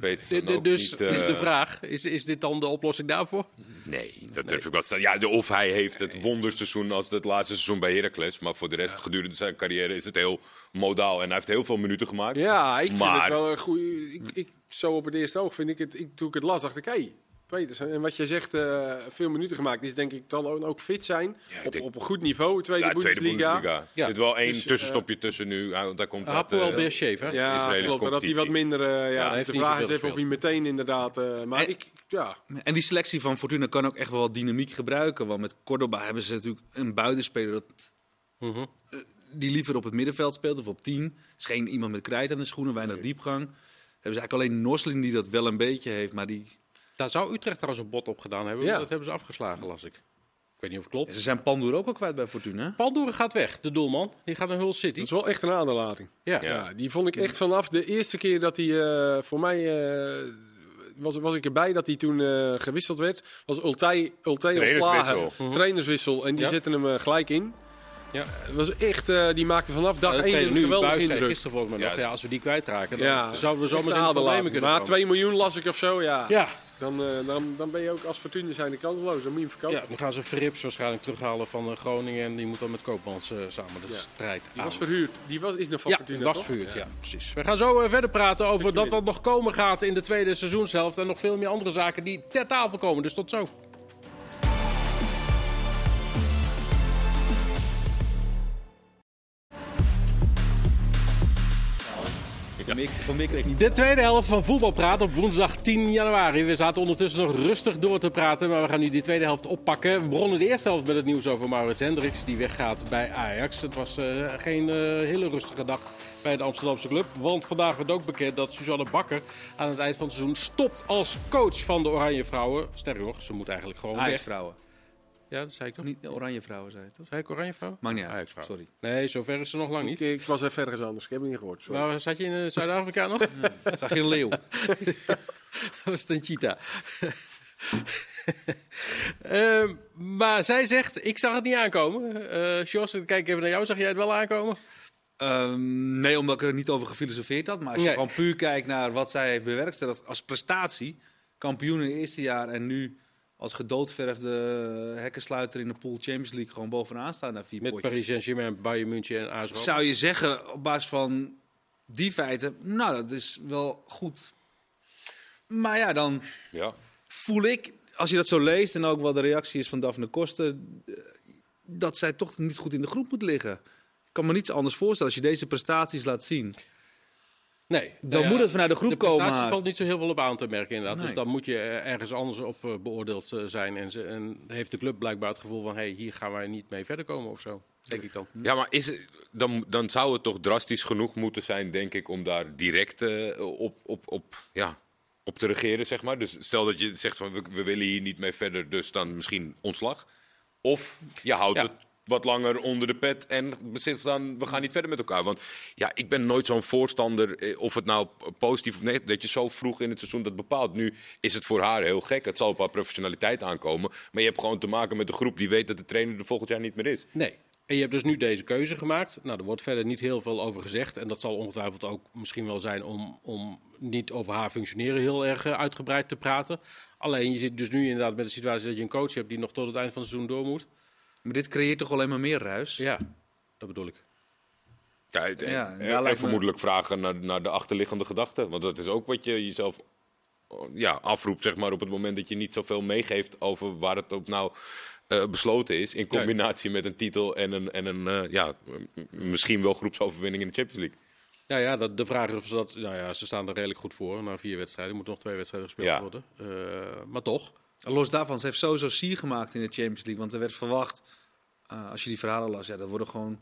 Dus niet, is eh, de vraag, is, is dit dan de oplossing daarvoor? Nee, dat durf ik wel te stellen. Ja, of hij heeft het wonderseizoen als het laatste seizoen bij Heracles. Maar voor de rest, gedurende zijn carrière, is het heel modaal. En hij heeft heel veel minuten gemaakt. Ja, ik vind het wel een goede. Ik, ik, zo op het eerste oog vind ik het. Ik, toen ik het las, dacht ik, hé, hey, Petersen. En wat jij zegt, eh, veel minuten gemaakt, is denk ik dan ook, ook fit zijn. op, denk- op een goed niveau, tweede, Ja, tweede Bundesliga. Ja. Er zit wel één Dus, tussenstopje tussen nu. Want daar komt Hapoel eh, Beersheva. Ja, Israëlische klopt. Dat hij wat minder. eh, ja, hij dus heeft de vraag is even of hij meteen inderdaad. eh, maar En- ik, ja, En die selectie van Fortuna kan ook echt wel wat dynamiek gebruiken. Want met Cordoba hebben ze natuurlijk een buitenspeler dat, Mhm. eh, die liever op het middenveld speelt of op 10. is geen iemand met krijt aan de schoenen, weinig diepgang. Hebben ze eigenlijk alleen Noslin die dat wel een beetje heeft, maar die... Daar zou Utrecht trouwens een bot op gedaan hebben. Ja. maar Dat hebben ze afgeslagen, las ik. Ik weet niet of het klopt. Ze zijn Pandoer ook al kwijt bij Fortuna. Pandoeren gaat weg, de doelman. Die gaat naar Hull City. dat is wel echt een aderlating. Ja. Ja. Ja, die vond ik echt vanaf de eerste keer dat hij eh, voor mij. eh, was, was ik erbij dat hij toen eh, gewisseld werd. Was Ultij ontslagen. Trainerswissel. En die Ja. zetten hem gelijk in. Ja. Het was echt, eh, die maakte vanaf dag Ja, de 1 trainer een nu, geweldige indruk. gisteren volgens mij nog. Ja. Ja, als we die kwijtraken, dan Ja, zouden we zomaar in een de problemen kunnen Maar komen. 2 miljoen las ik of zo, ja. Ja. Dan, eh, dan, dan ben je ook als Fortuna zijn de kansloos. Dan moet je hem verkopen. ja, dan gaan ze Frips waarschijnlijk terughalen van eh, Groningen. En die moet dan met Koopmans eh, samen de Ja. strijd Die aan. was verhuurd. Die was, is nog van Ja, Fortuna, was toch? verhuurd, ja. precies. We gaan zo verder praten over dat wat nog komen gaat in de tweede seizoenshelft. En nog veel meer andere zaken die ter tafel komen. Dus tot zo. Van meer, van meer kreeg niet. De tweede helft van Voetbalpraat op woensdag 10 januari. We zaten ondertussen nog rustig door te praten, maar we gaan nu die tweede helft oppakken. We begonnen de eerste helft met het nieuws over Maurits Hendricks, die weggaat bij Ajax. Het was eh, geen eh, hele rustige dag bij de Amsterdamse club, want vandaag werd ook bekend dat Suzanne Bakker aan het eind van het seizoen stopt als coach van de Oranje Vrouwen. Sterker nog, ze moet eigenlijk gewoon weg. Ja, dat zei ik toch? Niet de oranje vrouwen, zei je toch? Zei ik Oranje Vrouw? Maakt niet uit, Ajax-vrouw. sorry. Nee, zover is ze nog lang Ik, niet. ik was even ergens anders. Ik heb het niet gehoord. Sorry. Waar zat je in eh, Zuid-Afrika nog? [laughs] Zag je een leeuw? Dat [laughs] was het een cheetah. [laughs] Ehm, maar zij zegt, ik zag het niet aankomen. Eh Jos, ik kijk even naar jou. Zag jij het wel aankomen? Ehm, nee, omdat ik er niet over gefilosofeerd had. Maar als je Nee. gewoon puur kijkt naar wat zij heeft bewerkstelligd als prestatie. Kampioen in het eerste jaar en nu als gedoodverfde hekkensluiter in de pool Champions League gewoon bovenaan staan naar vier Met potjes. Paris Saint-Germain, Bayern München en AS. Zou je zeggen, op basis van die feiten, nou dat is wel goed. Maar ja, dan Ja. voel ik, als je dat zo leest en ook wat de reactie is van Daphne Kosten, eh, dat zij toch niet goed in de groep moet liggen. Ik kan me niets anders voorstellen als je deze prestaties laat zien. Nee. Dan Nou ja, moet het vanuit de groep de komen. haast. valt niet zo heel veel op aan te merken inderdaad. Dus dan moet je eh, ergens anders op eh, beoordeeld eh, zijn. En, ze, en heeft de club blijkbaar het gevoel van... hé, hey, hier gaan wij niet mee verder komen of zo. Denk ik dan. Ja, maar is het, dan, dan zou het toch drastisch genoeg moeten zijn, denk ik, om daar direct op, op, op, ja, op te regeren, zeg maar. Dus stel dat je zegt van we, we willen hier niet mee verder, dus dan misschien ontslag. Of je houdt Ja. het wat langer onder de pet en beslist dan we gaan niet verder met elkaar. Want ja, ik ben nooit zo'n voorstander, eh, of het nou positief of negatief, dat je zo vroeg in het seizoen dat bepaalt. Nu is het voor haar heel gek. Het zal op haar professionaliteit aankomen. Maar je hebt gewoon te maken met een groep die weet dat de trainer er volgend jaar niet meer is. Nee. En je hebt dus nu deze keuze gemaakt. Nou, er wordt verder niet heel veel over gezegd. En dat zal ongetwijfeld ook misschien wel zijn om, om niet over haar functioneren heel erg eh, uitgebreid te praten. Alleen je zit dus nu inderdaad met de situatie dat je een coach hebt die nog tot het eind van het seizoen door moet. Maar dit creëert toch alleen maar meer ruis? Ja, dat bedoel ik. Ja, en, Ja, en- daar en me- vermoedelijk vragen naar, naar de achterliggende gedachten. Want dat is ook wat je jezelf ja, afroept zeg maar, op het moment dat je niet zoveel meegeeft over waar het op nou eh, besloten is. In combinatie met een titel en een, en een eh, ja, misschien wel groepsoverwinning in de Champions League. Ja, ja dat, de vraag is of ze dat... Nou ja, ze staan er redelijk goed voor na vier wedstrijden. Er moeten nog twee wedstrijden gespeeld Ja. worden. Eh, maar toch. Los daarvan, ze heeft sowieso sier gemaakt in de Champions League. Want er werd verwacht, eh, als je die verhalen las, ja, dat worden gewoon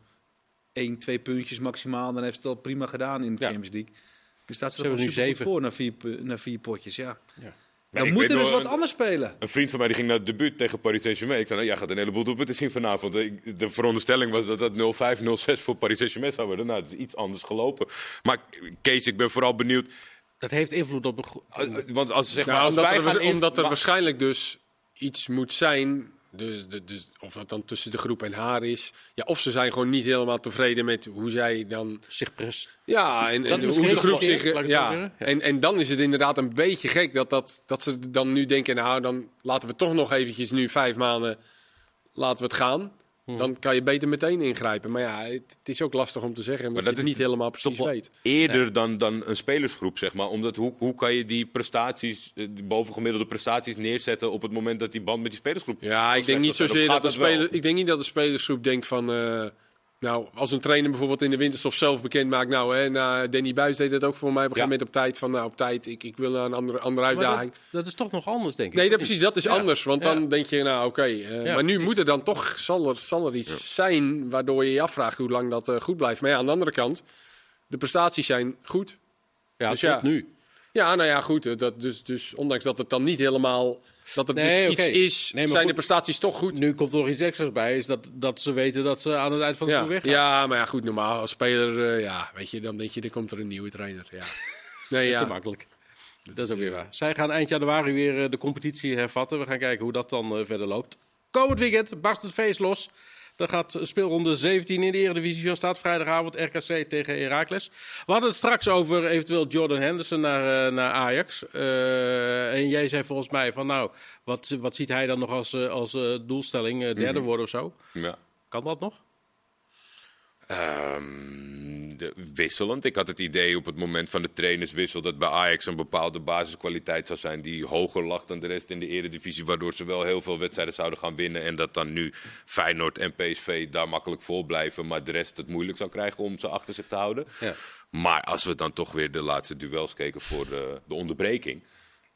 één, twee puntjes maximaal. Dan heeft ze het al prima gedaan in de Ja. Champions League. Nu staat ze, er nu zeven. voor na vier, pu- na vier potjes. Ja. Ja. Maar Dan moet er dus wat een- anders spelen. Een vriend van mij die ging naar het debuut tegen Paris Saint-Germain. Ik zei, nou, jij gaat een heleboel doelpunten zien vanavond. De veronderstelling was dat dat 0-5, 0-6 voor Paris Saint-Germain zou worden. Nou, het is iets anders gelopen. Maar Kees, ik ben vooral benieuwd. Dat heeft invloed op de... gro- eh, Want als, zeg maar, Nou, als omdat, wij er, gaan omdat er waarschijnlijk dus iets moet zijn. Dus, de- dus, of dat dan tussen de groep en haar is. Ja, of ze zijn gewoon niet helemaal tevreden met hoe zij dan. zich pres- Ja, en, hoe de groep zich. Ja. Ja. en, en dan is het inderdaad een beetje gek dat, dat, dat ze dan nu denken: nou, dan laten we toch nog eventjes nu vijf maanden. Laten we het gaan. Mhm. Dan kan je beter meteen ingrijpen. Maar ja, het, het is ook lastig om te zeggen. Omdat Maar je dat het is niet helemaal precies weet. Eerder dan, dan een spelersgroep, zeg maar. Omdat hoe, hoe kan je die prestaties, eh, die bovengemiddelde prestaties neerzetten op het moment dat die band met die spelersgroep. Ja, ik denk niet zozeer dat de dat wel? speler, ik denk niet dat de spelersgroep denkt van. eh, nou, als een trainer bijvoorbeeld in de winterstop zelf bekend maakt. Nou, hè, na Danny Buis deed dat ook voor mij op een gegeven moment op tijd. Van nou, op tijd, ik, ik wil naar een andere, andere uitdaging. dat, dat is toch nog anders, denk ik. Nee, dat, precies, dat is Ja. anders. Want Ja. dan denk je, nou oké. eh, maar nu moet er dan toch, zal er, zal er iets zijn waardoor je je afvraagt hoe lang dat eh, goed blijft. Maar ja, aan de andere kant, de prestaties zijn goed. Ja, Dus ja. nu. Ja, nou ja, goed. eh, Dat, dus, dus ondanks dat het dan niet helemaal. Dat het Nee, dus iets is, Nee, zijn de prestaties toch goed. Nu komt er nog iets extra's bij, is dat, dat ze weten dat ze aan het eind van het Ja, seizoen weggaan. ja, maar ja, goed, normaal als speler, eh, ja, weet je, dan denk je, er komt er een nieuwe trainer. Ja. [laughs] Nee, Dat is ja. makkelijk. Dat is ook weer waar. Zij gaan eind januari weer eh, de competitie hervatten. We gaan kijken hoe dat dan eh, verder loopt. Komend weekend barst het feest los. Dan gaat speelronde 17 in de Eredivisie van staat. Vrijdagavond RKC tegen Heracles. We hadden het straks over eventueel Jordan Henderson naar, eh, naar Ajax. Eh, en jij zei volgens mij van nou, wat, wat ziet hij dan nog als, eh, als doelstelling? Derde worden of zo? Ja. Kan dat nog? Ehm, de, wisselend. Ik had het idee op het moment van de trainerswissel dat bij Ajax een bepaalde basiskwaliteit zou zijn die hoger lag dan de rest in de eredivisie, waardoor ze wel heel veel wedstrijden zouden gaan winnen en dat dan nu Feyenoord en PSV daar makkelijk voor blijven, maar de rest het moeilijk zou krijgen om ze achter zich te houden. Ja. Maar als we dan toch weer de laatste duels keken voor de, de onderbreking,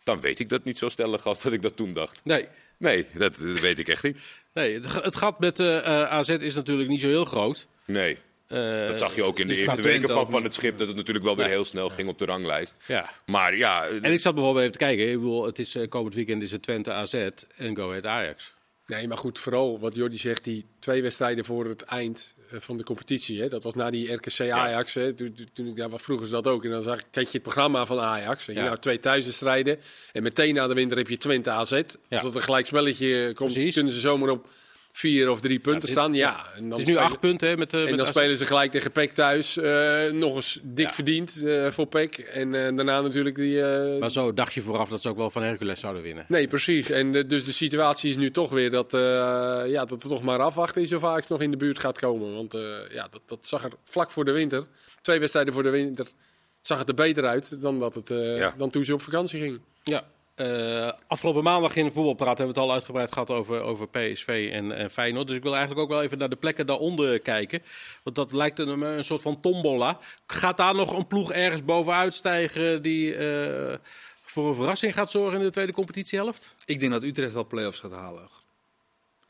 dan weet ik dat niet zo stellig als dat ik dat toen dacht. Nee. Nee, dat, dat weet ik echt niet. Nee, het, het gat met eh, eh, AZ is natuurlijk niet zo heel groot. Nee. Eh, Dat zag je ook in de dus eerste weken van, van het schip. Dat het natuurlijk wel weer heel snel ging op de ranglijst. Ja. Maar ja, En ik zat bijvoorbeeld even te kijken. Ik bedoel, het is, eh, komend weekend is het Twente AZ en Go Ahead Ajax. Nee, maar goed, vooral wat Jordi zegt, die twee wedstrijden voor het eind eh, van de competitie. Hè, dat was na die RKC Ajax. Hè, toen, ik daar was, vroegen ze dat ook. En dan zag ik, keek je het programma van Ajax. En je Ja. nou twee thuiswedstrijden. En meteen na de winter heb je Twente AZ. Als dat een gelijk spelletje komt, Precies. kunnen ze zomaar op vier of drie punten dit- staan. Ja, en dan Het is nu acht punten hè, met, eh, En met dan spelen ze gelijk tegen PEC thuis. eh, nog eens dik Ja. verdiend eh, voor PEC. En daarna natuurlijk die... Maar zo dacht je vooraf dat ze ook wel van Hercules zouden winnen. Nee, precies. En dus de situatie is nu toch weer dat, ja, dat er toch maar afwachten is of Ajax nog in de buurt gaat komen. Want ja, dat, dat zag er vlak voor de winter, twee wedstrijden voor de winter, zag het er beter uit dan, dat het, Ja. dan toen ze op vakantie ging. Ja. Eh, afgelopen maandag in de voetbalpraat hebben we het al uitgebreid gehad over, over PSV en, en Feyenoord. Dus ik wil eigenlijk ook wel even naar de plekken daaronder kijken. Want dat lijkt een, een soort van tombola. Gaat daar nog een ploeg ergens bovenuit stijgen die eh, voor een verrassing gaat zorgen in de tweede competitiehelft? Ik denk dat Utrecht wel play-offs gaat halen.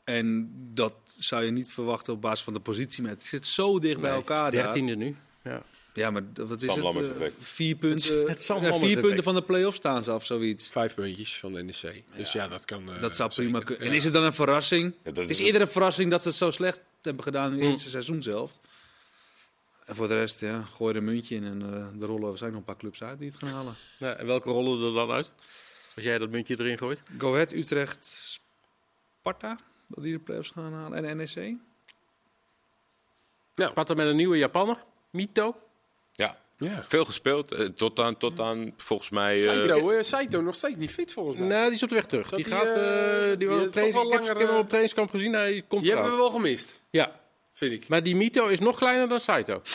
En dat zou je niet verwachten op basis van de positie. Maar het zit zo dicht bij Nee, elkaar daar. Dertiende nu. Ja. Ja, maar wat is Sam het? Eh, vier punten, het Sam ja, Lammers vier punten van de play-offs staan ze af, zoiets. Vijf puntjes van de NEC. Dus ja, dat kan. eh, dat zou prima kunnen. Ja. En is het dan een verrassing? Ja, het is is- eerder een verrassing dat ze het zo slecht hebben gedaan in het Mm. eerste seizoen zelf. En voor de rest, ja, gooi er een muntje in en eh er rollen waarschijnlijk nog een paar clubs uit die het gaan halen. Ja, en welke rollen er dan uit? Als jij dat muntje erin gooit? Go Ahead, Utrecht, Sparta, dat die de play-offs gaan halen. En NEC. Ja. Sparta met een nieuwe Japanner, Mito. Ja, Ja. veel gespeeld. eh, tot, aan, tot aan volgens mij. eh, Saito, Saito nog steeds niet fit volgens mij. Nee, die is op de weg terug. Die die, gaat. eh, die is op ik heb- hem op trainingskamp gezien. Hij komt Die hebben we wel gemist, Ja, vind ik. maar die Mito is nog kleiner dan Saito. [laughs]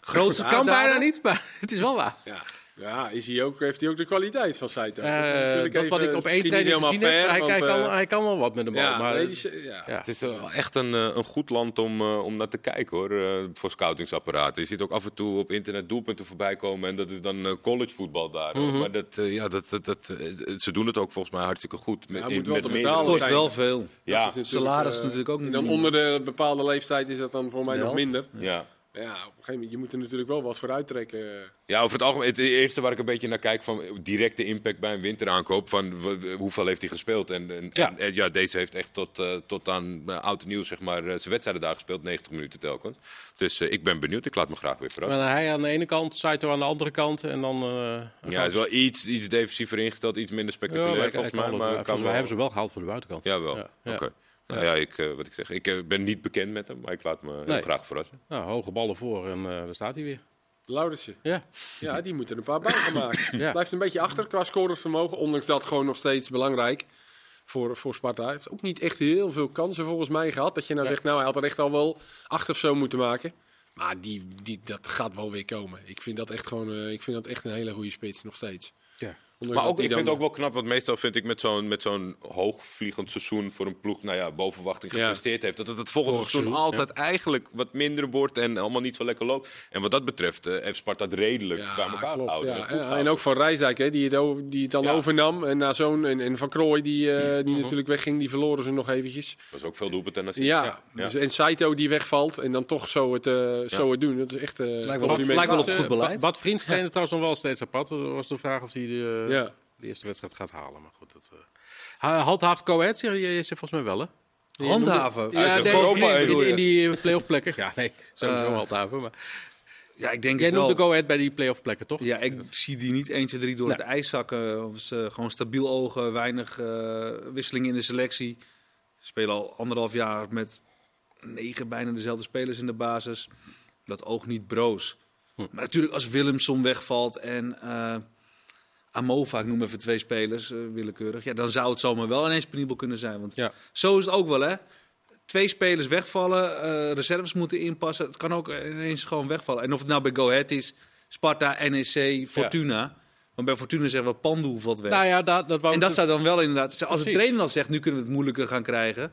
Grootste Dat kan bijna niet, maar [laughs] het is wel waar. Ja. Ja, is hij ook, heeft hij ook de kwaliteit van Saito? Eh, Dat natuurlijk dat wat ik op één training gezien heb, hij, kan, eh, hij kan wel wat met de bal. ja, maar, nee, die is- ja. ja. Het is wel echt een, eh, een goed land om, eh, om naar te kijken hoor, eh, voor scoutingsapparaten. Je ziet ook af en toe op internet doelpunten voorbij komen en dat is dan eh, collegevoetbal daar. Mhm. Maar dat, eh, ja, dat, dat, dat, eh, ze doen het ook volgens mij hartstikke goed. Met, Ja, in- moet wel met kost zijn. wel veel. Ja, Dat is natuurlijk, Salaris eh, natuurlijk ook niet dan onder de bepaalde leeftijd is dat dan voor mij De nog helft. minder. ja. Ja, op een gegeven moment, je moet er natuurlijk wel wat voor uittrekken. Ja, over het algemeen. Het eerste waar ik een beetje naar kijk van directe impact bij een winteraankoop. Van hoeveel heeft hij gespeeld? En, en, Ja. en, ja, deze heeft echt tot, eh, tot aan uh, oud en nieuw zeg maar, eh, zijn wedstrijden daar gespeeld. 90 minuten telkens. Dus ik ben benieuwd. Ik laat me graag weer verrassen. Maar hij aan de ene kant, Saito aan de andere kant. En dan, Ja, hij is wel iets, iets defensiever ingesteld. Iets minder Ja, spectaculair maar, volgens mij. Maar volgens mij hebben ze wel gehaald voor de buitenkant. Jawel, Ja, ja. oké. Nou ja, ik, eh, wat ik zeg, ik eh, ben niet bekend met hem, maar ik laat me heel Nee. graag verrassen. Nou, hoge ballen voor en eh, daar staat hij weer. Lauritsen. Ja, Ja, die moeten er een paar bij gaan maken. [laughs] Ja. Blijft een beetje achter qua scorevermogen. Ondanks dat gewoon nog steeds belangrijk voor, voor Sparta. Hij heeft ook niet echt heel veel kansen volgens mij gehad. Dat je nou Ja. zegt, nou hij had er echt al wel acht of zo moeten maken. Maar die, die, dat gaat wel weer komen. Ik vind dat echt gewoon eh, ik vind dat echt een hele goede spits nog steeds. ja. Ondanks Maar ook, ik vind het ook wel knap, want meestal vind ik met zo'n, met zo'n hoogvliegend seizoen voor een ploeg, nou ja, boven verwachting Ja. gepresteerd heeft, dat het het volgende seizoen seizoen, altijd eigenlijk wat minder wordt en allemaal niet zo lekker loopt. En wat dat betreft eh, heeft Sparta het redelijk Ja, bij elkaar klopt, gehouden. ja. en ook van Rijsdijk, hè, die, het over, die het dan Ja. overnam. En, na zo'n, en, en Van Krooi, die, eh, Mhm. die natuurlijk wegging, die verloren ze nog eventjes. Dat was ook veel doelpunten en assists. Ja, Ja. Dus, en Saito die wegvalt en dan toch zo het, eh, zo het doen. Dat is echt... eh wel op- lijkt wel op goed beleid. Bad Vriends [laughs] trainde trouwens nog wel steeds apart. Dat was de vraag of hij de, Ja. de eerste wedstrijd gaat halen. Maar goed, dat, uh... handhaaft Coët, zeg je, je zegt volgens mij wel, hè? Die Handhaven? Ja, zegt nee, Europa, in, in, je? die play-off plekken. [laughs] Ja, nee, sowieso Eh, handhaven. Maar Ja, ik denk jij het wel. noemde Coët bij die play-off plekken, toch? Ja, ik zie die niet 1, 2, 3 door Nee. het ijs zakken. Of ze gewoon stabiel ogen, weinig eh wisselingen in de selectie. Ze spelen al anderhalf jaar met negen bijna dezelfde spelers in de basis. Dat oog niet broos. Hm. Maar natuurlijk als Willemson wegvalt en eh Amova, ik noem even twee spelers, eh, willekeurig. Ja, dan zou het zomaar wel ineens penibel kunnen zijn. Want Ja. zo is het ook wel, hè. Twee spelers wegvallen, eh, reserves moeten inpassen. Het kan ook ineens gewoon wegvallen. En of het nou bij Go Ahead is, Sparta, NEC, Fortuna. Want bij Fortuna zeggen we Pandoe valt weg. Nou ja, dat, dat en dat dus- staat dan wel inderdaad. Als de trainer dan zegt, nu kunnen we het moeilijker gaan krijgen.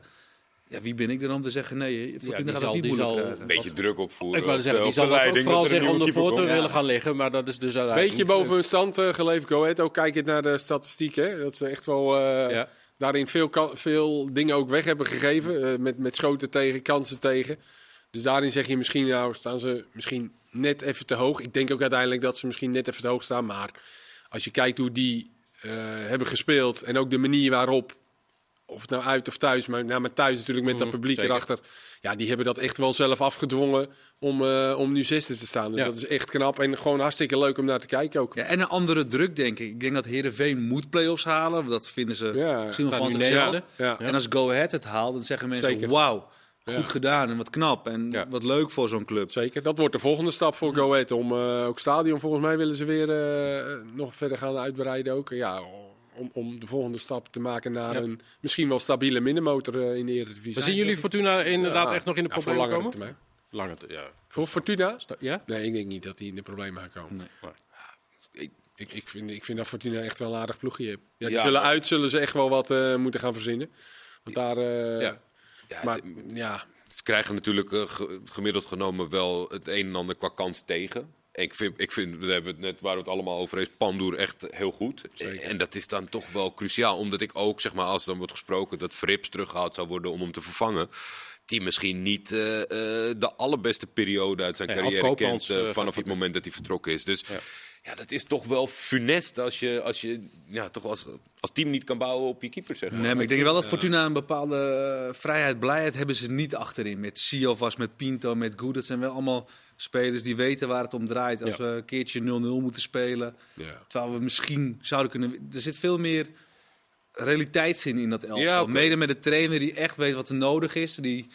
Ja, wie ben ik dan om te zeggen, nee, Fortuna die gaat zal- het niet moeilijk zal-. Een beetje druk opvoeren. Ik wou op zeggen, die zal leiding, vooral zeggen om de voor te willen gaan liggen. Maar dat is dus uiteindelijk Beetje boven hun stand uh, geleverd, Go Ahead. Ook kijkend naar de statistieken. Dat ze echt wel eh, Ja. daarin veel, veel dingen ook weg hebben gegeven. eh, met, met schoten tegen, kansen tegen. Dus daarin zeg je misschien, nou staan ze misschien net even te hoog. Ik denk ook uiteindelijk dat ze misschien net even te hoog staan. Maar als je kijkt hoe die eh, hebben gespeeld en ook de manier waarop, of het nou uit of thuis, maar, nou, maar thuis natuurlijk met dat Mhm, publiek zeker. erachter. Ja, die hebben dat echt wel zelf afgedwongen om, eh, om nu zesde te staan. Dus Ja. dat is echt knap en gewoon hartstikke leuk om naar te kijken ook. Ja, en een andere druk, denk ik. Ik denk dat Herenveen moet play-offs halen. Dat vinden ze Ja, misschien wel van zichzelf. Ja. En als Go Ahead het haalt, dan zeggen mensen, Zeker. wauw, goed Ja. gedaan en wat knap. En Ja. wat leuk voor zo'n club. Zeker, dat wordt de volgende stap voor Go Ahead. Om eh, ook stadion, volgens mij willen ze weer eh, nog verder gaan uitbreiden ook. Ja, om, om de volgende stap te maken naar Ja. een misschien wel stabiele middenmotor eh, in de Eredivisie. Maar zien jullie Fortuna inderdaad Ja. echt nog in de Ja, voor problemen langere komen? termijn. Lange. Voor Fortuna? Sta- Ja? Nee, ik denk niet dat die in de problemen gaan komen. Nee. Ik, ik, ik, vind, ik vind dat Fortuna echt wel een aardig ploegje heeft. Ja, die Ja, zullen uit, zullen ze echt wel wat eh, moeten gaan verzinnen. Want daar, eh, Ja. Ja, maar ja, Ze krijgen natuurlijk ge- gemiddeld genomen wel het een en ander qua kans tegen. Ik vind, ik vind, daar hebben we het net waar we het allemaal over is, Pandoer echt heel goed. En dat is dan toch wel cruciaal, omdat ik ook, zeg maar, als er dan wordt gesproken dat Frips teruggehaald zou worden om hem te vervangen. Die misschien niet eh, eh, de allerbeste periode uit zijn carrière kent eh, vanaf het moment dat hij vertrokken is. Dus Ja. ja. dat is toch wel funest als je, als je ja, toch als, als team niet kan bouwen op je keeper. Zeg maar. Nee, maar ik denk wel dat Fortuna een bepaalde vrijheid, blijheid hebben ze niet achterin. Met Siovas, met Pinto, met Goed. Dat zijn wel allemaal spelers die weten waar het om draait. Als Ja. we een keertje 0-0 moeten spelen. ja. Terwijl we misschien zouden kunnen... Er zit veel meer realiteitszin in dat elftal. Ja, oké. Mede met de trainer die echt weet wat er nodig is. Die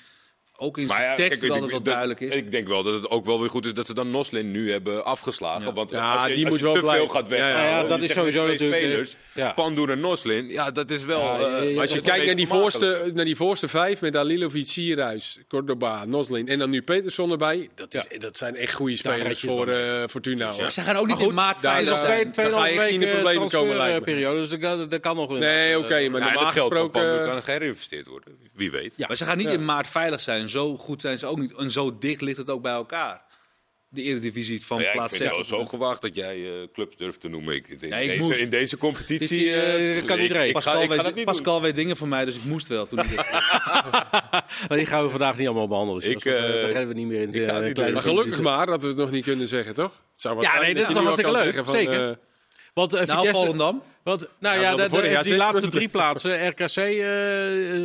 ook in Maar zijn ja, tekst kijk, dat wel duidelijk is. Ik denk wel dat het ook wel weer goed is dat ze dan Noslin nu hebben afgeslagen. Ja. Want Ja, als je, die als moet je wel te blijven. veel gaat Ja, ja. dat is sowieso twee natuurlijk, Spelers, ja. Pandoer en Noslin, ja, dat is wel... Ja, eh, als je kijkt naar die, voorste, vermakelijke. naar die voorste vijf met Alilovic, Sierhuis, Cordoba, Noslin en dan nu Peterson erbij. Dat, is, dat zijn echt goede spelers voor eh Fortuna. Ze gaan ook niet in maart daar- zijn. Twee, twee ga je echt niet in de problemen komen, periode, dus dat kan, nog in. Nee, oké, maar normaal gesproken... Kan geïnvesteerd worden. Wie weet. Ja. Maar ze gaan niet in maart veilig zijn. Zo goed zijn ze ook niet. En zo dicht ligt het ook bij elkaar. De Eredivisie van Nou ja, ik plaats vind het wel 16. zo gewaagd dat jij eh clubs durft te noemen. Ik, in, Ja, ik deze, moest. in deze competitie eh, eh, kan ik- iedereen. Ik, Pascal, ik ga weet, Pascal weet dingen van mij, dus ik moest wel. Toen ik [laughs] Maar die gaan we vandaag niet allemaal behandelen. Ik, Ik, uh, eh, gaan we niet meer in. ik de niet Maar gelukkig maar dat we het nog niet kunnen zeggen, toch? Het zou wat Ja, nee, dat is toch al hartstikke leuk. zeggen van, Zeker. Eh, Want uh, nou, Vitesse... Volendam. Want, nou Ja, de, de vorige de- jaar die laatste drie plaatsen. [laughs] RKC, eh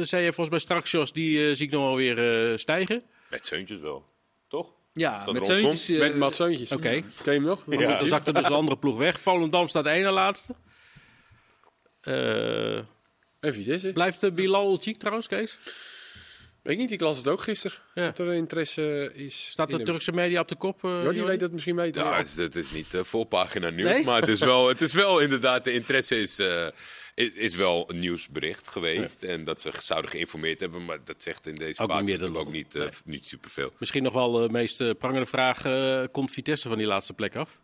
zei je volgens mij straks, Jos, die eh, zie ik nog wel weer eh, stijgen. Met Zeuntjes wel. Toch? Ja, met zeuntjes. eh, met Mats Zeuntjes. Oké. Ken je hem nog? Ja. Dan zakt er dus een andere ploeg weg. Volendam staat één na laatste. Eh, En Vitesse. blijft de Bilal Cheek trouwens, Kees? Weet ik niet, ik las het ook gisteren. Ja. Dat er interesse is. Staat de. Turkse media op de kop? eh, Jordi Jordi? weet dat misschien beter. Ja, het is, het is niet uh, voorpagina nieuws, Nee? maar het is, wel, [laughs] het is wel inderdaad, de interesse is, eh, is, is wel een nieuwsbericht geweest. En dat ze zouden geïnformeerd hebben, maar dat zegt in deze Ook niet fase meer natuurlijk ook niet, eh, niet superveel. Misschien nog wel de meest eh, prangende vraag. eh, komt Vitesse van die laatste plek af?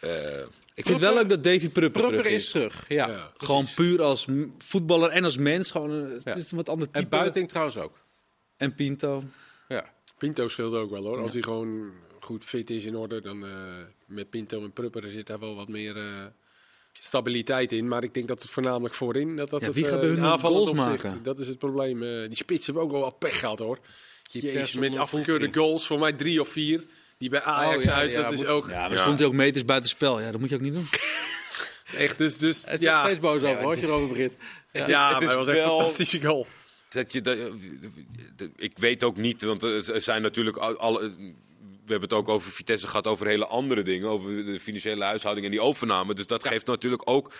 Eh, ik vind het wel leuk dat Davy Prupper, Prupper terug is is. terug, ja. Ja. Gewoon puur als voetballer en als mens. Gewoon, een- het Ja. is een wat ander type. En Buiting trouwens ook. En Pinto. Ja. Pinto scheelt ook wel hoor. Als hij gewoon goed fit is in orde, dan eh, met Pinto en Prupper zit daar wel wat meer eh, stabiliteit in. Maar ik denk dat het voornamelijk voorin. Dat, dat Ja, wie gaat eh, bij hun goals maken? Dat is het probleem. Eh, die spits hebben ook wel wat pech gehad hoor. Jezus, met afgekeurde goals, voor mij drie of vier. Die bij Ajax Oh, ja, uit, ja, dat is moet- ook Ja, maar Ja. stond hij ook meters buiten spel. Ja, dat moet je ook niet doen. [laughs] echt. Dus, dus Hij is ja, steeds boos over, als je erover begint. ja, het is maar het was echt een fantastische goal. Dat je, dat, ik weet ook niet, want er zijn natuurlijk al- alle. We hebben het ook over Vitesse gehad, over hele andere dingen. Over de financiële huishouding en die overname. Dus dat geeft natuurlijk ook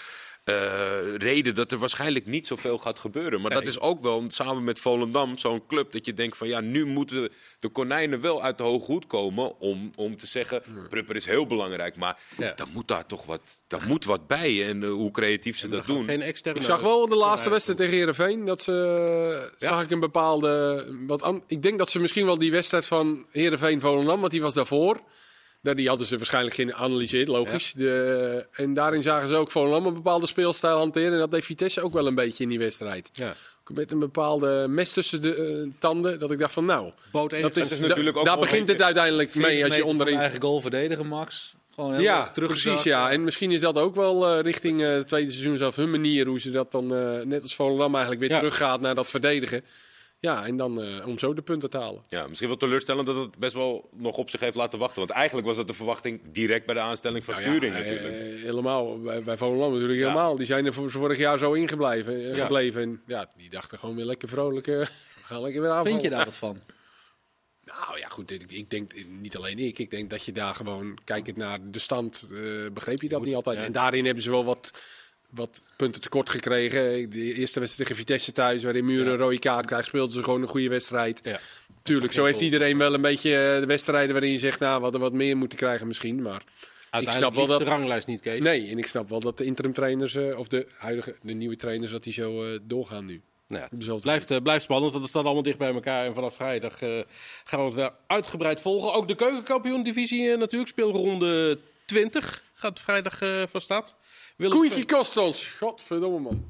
eh, reden dat er waarschijnlijk niet zoveel gaat gebeuren. Maar dat is ook wel samen met Volendam zo'n club dat je denkt van ja, nu moeten de konijnen wel uit de hoge hoed komen om, om te zeggen, Prupper is heel belangrijk. Maar Ja. dan moet daar toch wat, daar moet wat bij. En eh, hoe creatief ze dat doen. Geen externe... Ik zag wel de laatste wedstrijd tegen Herenveen dat ze zag ik een bepaalde wat ik denk dat ze misschien wel die wedstrijd van Herenveen Volendam, want die was daarvoor. Daar die hadden ze waarschijnlijk geanalyseerd, logisch. De, en daarin zagen ze ook Volendam een bepaalde speelstijl hanteren en dat deed Vitesse ook wel een beetje in die wedstrijd. Ja. Met een bepaalde mes tussen de eh, tanden dat ik dacht van nou, Boot dat is, is natuurlijk ook daar begint het uiteindelijk mee als je van onderin eigen goal verdedigen, Max. Gewoon heel ja, precies. Ja. En misschien is dat ook wel eh, richting eh, het tweede seizoen zelf hun manier hoe ze dat dan, net als Volendam, eigenlijk weer Ja. teruggaat naar dat verdedigen. Ja, en dan eh, om zo de punten te halen. Ja, misschien wel teleurstellend dat het best wel nog op zich heeft laten wachten. Want eigenlijk was dat de verwachting direct bij de aanstelling van Nou ja, Sturing eh, natuurlijk. eh, helemaal, bij, bij Volendam natuurlijk helemaal. Die zijn er voor, vorig jaar zo ingebleven. eh, Ja. gebleven. En ja, die dachten gewoon weer lekker vrolijk. eh, we [laughs] gaan lekker weer aanvallen. Vind je daar wat van? [laughs] Nou ja, goed. Ik, ik denk, niet alleen ik. Ik denk dat je daar gewoon, kijkend naar de stand, eh, begreep je dat niet altijd. ja. En daarin hebben ze wel wat, wat punten tekort gekregen. De eerste wedstrijd tegen Vitesse thuis, waarin Muren een rode kaart krijgt, speelden ze gewoon een goede wedstrijd. Ja. Tuurlijk, zo heeft iedereen wel een beetje eh, de wedstrijden waarin je zegt, nou, we hadden wat meer moeten krijgen misschien. Maar Uiteindelijk snap wel dat- de ranglijst niet, Kees. nee, en ik snap wel dat de interim trainers, eh, of de huidige, de nieuwe trainers, dat die zo eh, doorgaan nu. Nou ja, wel het blijft, blijft spannend, want het staat allemaal dicht bij elkaar. En vanaf vrijdag gaan we het weer uitgebreid volgen. Ook de keukenkampioen-divisie natuurlijk. Speelronde 20 gaat vrijdag van start. Willem- Koentje kost ons. Godverdomme man.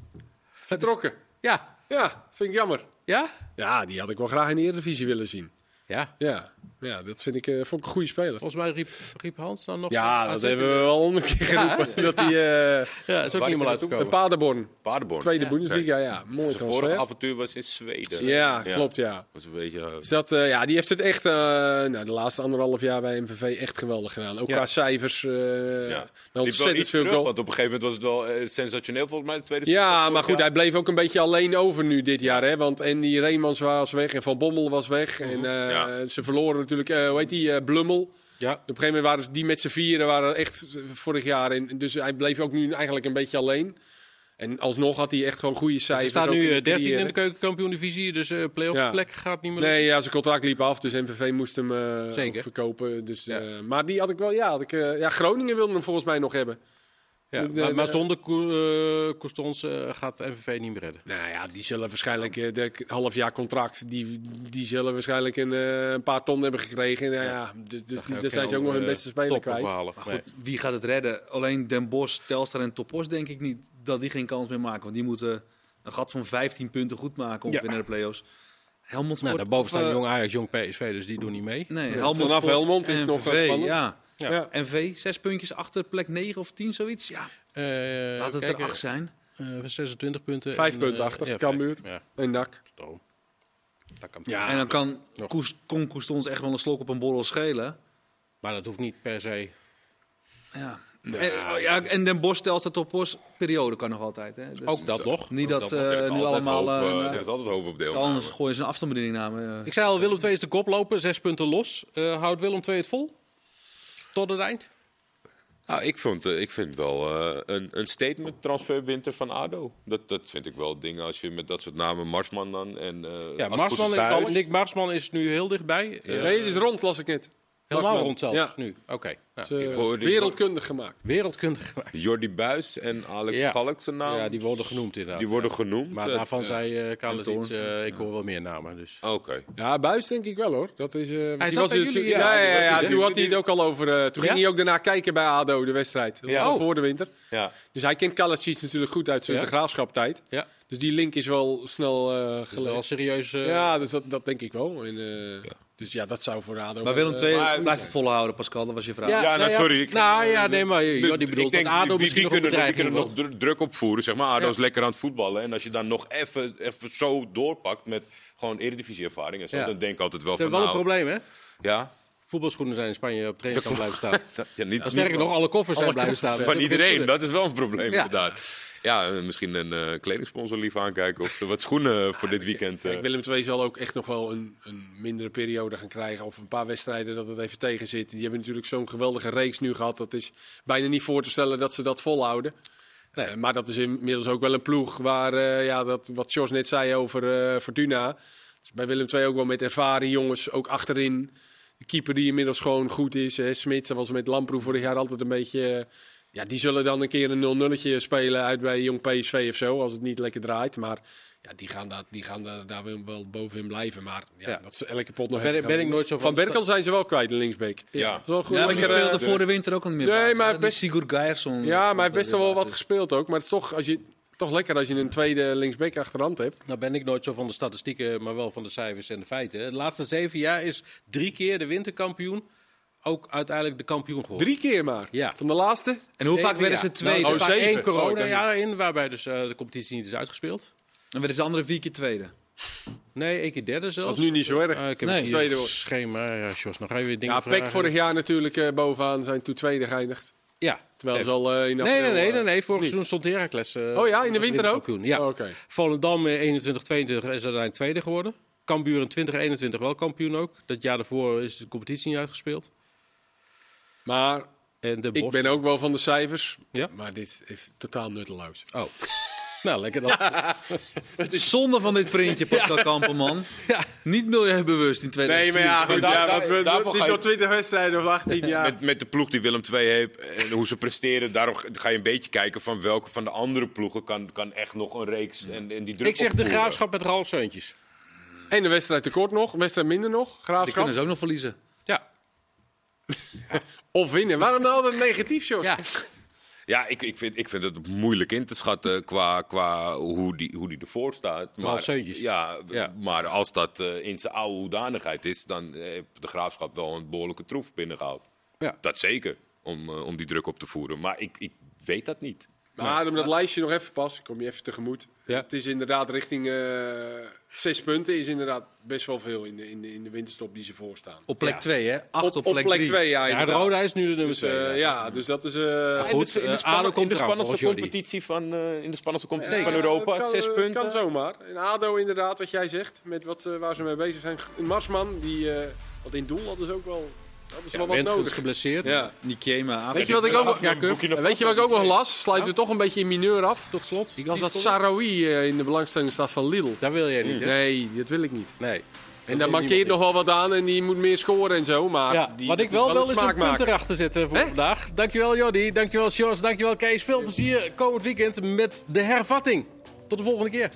Vertrokken. Ja. Ja, vind ik jammer. Ja? Ja, die had ik wel graag in de Eredivisie willen zien. Ja. Ja, ja dat vind ik, eh, vond ik een goede speler. Volgens mij riep, riep Hans dan nog... Ja, dat hebben we wel honderd keer geroepen. [laughs] Dat die, eh Ja, is ook hij de uitgekomen. Paderborn, Paderborn. tweede Ja. Bundesliga, ja. Mooi Zijn vorige avontuur was in Zweden. Ja, klopt, ja. was een beetje... eh, Dus dat, eh, ja, die heeft het echt, eh, nou, de laatste anderhalf jaar bij MVV echt geweldig gedaan. Ook Ja. qua cijfers, eh ja. wel Liep wel ontzettend iets veel terug, want op een gegeven moment was het wel sensationeel volgens mij. De tweede Ja, maar goed, jaar. hij bleef ook een beetje alleen over nu dit jaar. Hè? Want en die Reemans was weg en Van Bommel was weg. En eh, Ja. ze verloren natuurlijk, eh hoe heet die, eh, Blummel. Ja. Op een gegeven moment waren ze- die met z'n vieren waren echt vorig jaar. En dus hij bleef ook nu eigenlijk een beetje alleen. En alsnog had hij echt gewoon goede Ze cijfers. staan ook nu in eh, het 13 in de keukenkampioen-divisie, dus eh play-off Ja. plek gaat niet meer Nee, ja, zijn contract liep af, dus MVV moest hem eh, verkopen. Dus, Ja. eh, maar die had ik wel, ja, had ik, eh, ja, Groningen wilde hem volgens mij nog hebben. Ja, De- de- maar, maar de- zonder eh, Costons eh, gaat MVV niet meer redden. Nou ja, die zullen waarschijnlijk eh, de half jaar contract, die, die zullen waarschijnlijk een, eh, een paar ton hebben gekregen. Nou ja, dus, dus die, daar zijn ze ook nog hun beste speler kwijt. Maar goed, wie gaat het redden? Alleen Den Bosch, Telstar en Topos denk ik niet dat die geen kans meer maken. Want die moeten een gat van 15 punten goed maken ongeveer Ja. naar de play-offs. Helmond Nou, daarboven staan eh, Jong Ajax, Jong PSV, dus die doen niet mee. Nee, Helmond vanaf Helmond is nog spannend. Ja. Ja. Ja. NV, zes puntjes achter plek 9 of 10, zoiets. Ja, Eh, laat het kijken, er acht zijn. eh, 26 punten. Vijf en, punten eh, achter, ja, Cambuur. Ja, En. Dat kan Ja. en dan kan nog. Koes, kon Koestons echt wel een slok op een borrel schelen. Maar dat hoeft niet per se. Ja. Nou, en, ja, en Den Bosch, Telstar, Topos, periode kan nog altijd. Hè. Dus Ook dat nog. Niet Ook dat dat ze. Er is nu altijd allemaal... hoop, eh, eh, er is altijd hoop op deelname. anders gooien ze een afstandsbediening naar me. Ik zei al, Willem II is de koploper, zes punten los. Eh, houdt Willem II het vol? Tot het eind? Nou, ik, vond, eh, ik vind wel eh, een, een statement transferwinter van ADO. Dat, dat vind ik wel dingen als je met dat soort namen, Marsman dan en eh Ja, Marsman, thuis. Nick Marsman is nu heel dichtbij. Nee, het is rond, las ik net. Helemaal rond zelfs Ja. nu. Oké. Nou, wereldkundig gemaakt. wereldkundig gemaakt. Jordi Buis en Alex Ja. Zijn naam. Ja, die worden genoemd inderdaad. die worden Ja. genoemd. Maar Eh, daarvan zei uh, Carlos iets, ik hoor wel meer namen. Dus. Oké. Ja, Buis denk ik wel hoor. Dat is, eh, zat was bij jullie, natuurlijk- ja. ja, toen had hij het ook al over. eh, toen Ja? ging hij ook daarna kijken bij ADO, de wedstrijd. Dat Ja. was al Oh. voor de winter. Ja. Dus hij kent Kalacic natuurlijk goed uit zijn Ja? de graafschap tijd. Ja, Dus die link is wel snel eh dat is wel gelegd. serieus. eh, Ja, dus dat, dat denk ik wel. En, eh, Dus ja, dat zou voor ADO... Maar Willem II goed blijft het volhouden, Pascal. Dat was je vraag. Ja, Ja, nou, sorry, ik- nou ja, nee, maar joh, die bedoelt ik denk, dat ADO die, misschien die kunnen, nog- die kunnen nog druk opvoeren. Zeg maar, ADO Ja. is lekker aan het voetballen. En als je dan nog even, even zo doorpakt met gewoon en zo, Ja. dan denk ik altijd wel Ze van hebben wel een nou, probleem, hè? ja, Voetbalschoenen zijn in Spanje op trainingskamp blijven staan. [laughs] ja, niet, En sterker nog, alle koffers zijn blijven staan. van iedereen. Dat is wel een probleem, Ja. inderdaad. Ja, eh, misschien een eh kledingsponsor lief aankijken of wat schoenen voor dit weekend. eh, Kijk, Willem II zal ook echt nog wel een, een mindere periode gaan krijgen. Of een paar wedstrijden dat het even tegen zit. Die hebben natuurlijk zo'n geweldige reeks nu gehad. Dat is bijna niet voor te stellen dat ze dat volhouden. Nee. Maar dat is inmiddels ook wel een ploeg waar, ja, dat, wat Jos net zei over Fortuna. Bij Willem II ook wel met ervaren jongens, ook achterin. De keeper die inmiddels gewoon goed is. Hè. Smits, dat was met Lamproe vorig jaar altijd een beetje... eh, ja, die zullen dan een keer een 0-0'tje spelen uit bij Jong PSV of zo. Als het niet lekker draait. Maar ja, die gaan, daar, die gaan daar, daar wel- bovenin blijven. Maar ja, Ja. dat ze elke pot nog Ben- even ben gaan ik nooit zo Van van- Berkel zijn ze wel kwijt, de linksbeek. Ja. Dat is wel goed. Ja, maar die speelde voor de winter ook al niet meer. Nee, maar best- Sigurd. Ja, maar hij heeft best wel wat gespeeld ook. Maar het is toch, als je, toch lekker als je een tweede linksbeek achterhand hebt. Nou ben ik nooit zo van de statistieken, maar wel van de cijfers en de feiten. De laatste zeven jaar is drie keer de winterkampioen ook uiteindelijk de kampioen geworden. Drie keer maar. Ja. Van de laatste. En hoe vaak werden ze tweede? Nou, er Oh, één Oh, corona-jaar in, waarbij dus eh, de competitie niet is uitgespeeld. En werden ze andere vier keer tweede. Nee, één keer derde zelfs. Dat is nu niet zo erg. Eh, ik heb Nee. het Tweede schema. Ja, Jos, nog even dingen Ja. Peck vorig jaar natuurlijk eh, bovenaan zijn toen tweede geëindigd. Ja. Terwijl ze al eh, in Nee, april, nee, nee, eh, nee, nee. Vorig seizoen stond Heracles. eh, Oh ja, in de winter ook? Ja. Oh, Oké. Volendam eh, 21, 22 is uiteindelijk tweede geworden. Cambuur in 2021 wel kampioen ook. Dat jaar daarvoor is de competitie niet uitgespeeld. Maar En de ik ben ook wel van de cijfers. Ja? Maar dit is totaal nutteloos. Oh. Nou, lekker dan. [laughs] Het is zonde van dit printje, [laughs] Pascal Kamperman. Ja. Niet milieubewust in 2004. goed, ja, daar- want we- daarvoor het is ga je- nog 20 wedstrijden of 18 jaar. Met, met de ploeg die Willem II heeft en hoe ze presteren, daarom ga je een beetje kijken van welke van de andere ploegen kan, kan echt nog een reeks en, en die druk Ik zeg de opvoeren. graafschap met Ralf Seuntjes. En de wedstrijd tekort nog, een wedstrijd minder nog. Die Graafschap. kunnen ze ook nog verliezen. Ja. [laughs] Of winnen. Waarom nou altijd negatief, Jos? ja. Ja, ik, ik, vind, ik vind het moeilijk in te schatten qua, qua hoe, die, hoe die ervoor staat. Maar, ja, Ja. maar als dat eh, in zijn oude hoedanigheid is, dan heeft de graafschap wel een behoorlijke troef binnengehaald. Ja. Dat zeker, om, eh, om die druk op te voeren. Maar ik, ik weet dat niet. Maar om dat lijstje nog even pas, kom je even tegemoet. Ja. Het is inderdaad richting eh, zes punten, is inderdaad best wel veel in de, in de, in de winterstop die ze voorstaan. Op plek Ja. 2, hè? Acht op, op plek plek 3. 2, ja. Ja. Roda is nu de nummer Dus, eh, 2. ja, dus dat is... eh, goed, in de, in de, in de spannendste competitie van, eh, in de spannendste competitie Ja, van Europa, kan, zes punten. kan zomaar. En ADO inderdaad, wat jij zegt, met wat, waar ze mee bezig zijn. Een Marsman, die, eh wat in doel, dat is ook wel Dat is Ja, wel wat nodig. geblesseerd. Ja. Nikema, Weet je wat ik ook nog, Ja, weet je wat ik ook nog las? Sluiten we toch een beetje in mineur af. Tot slot. Ik las dat? Sarawi eh, in de belangstelling staat van Lidl. Dat wil jij niet, hè? Nee, dat wil ik niet. Nee. En daar mankeert nog wel wat aan en die moet meer scoren en zo. Maar Ja, die, wat ik wel is wil is een punt erachter zetten voor Hè? vandaag. Dankjewel Jordi, dankjewel Sjors, dankjewel Kees. Veel plezier komend weekend met de hervatting. Tot de volgende keer.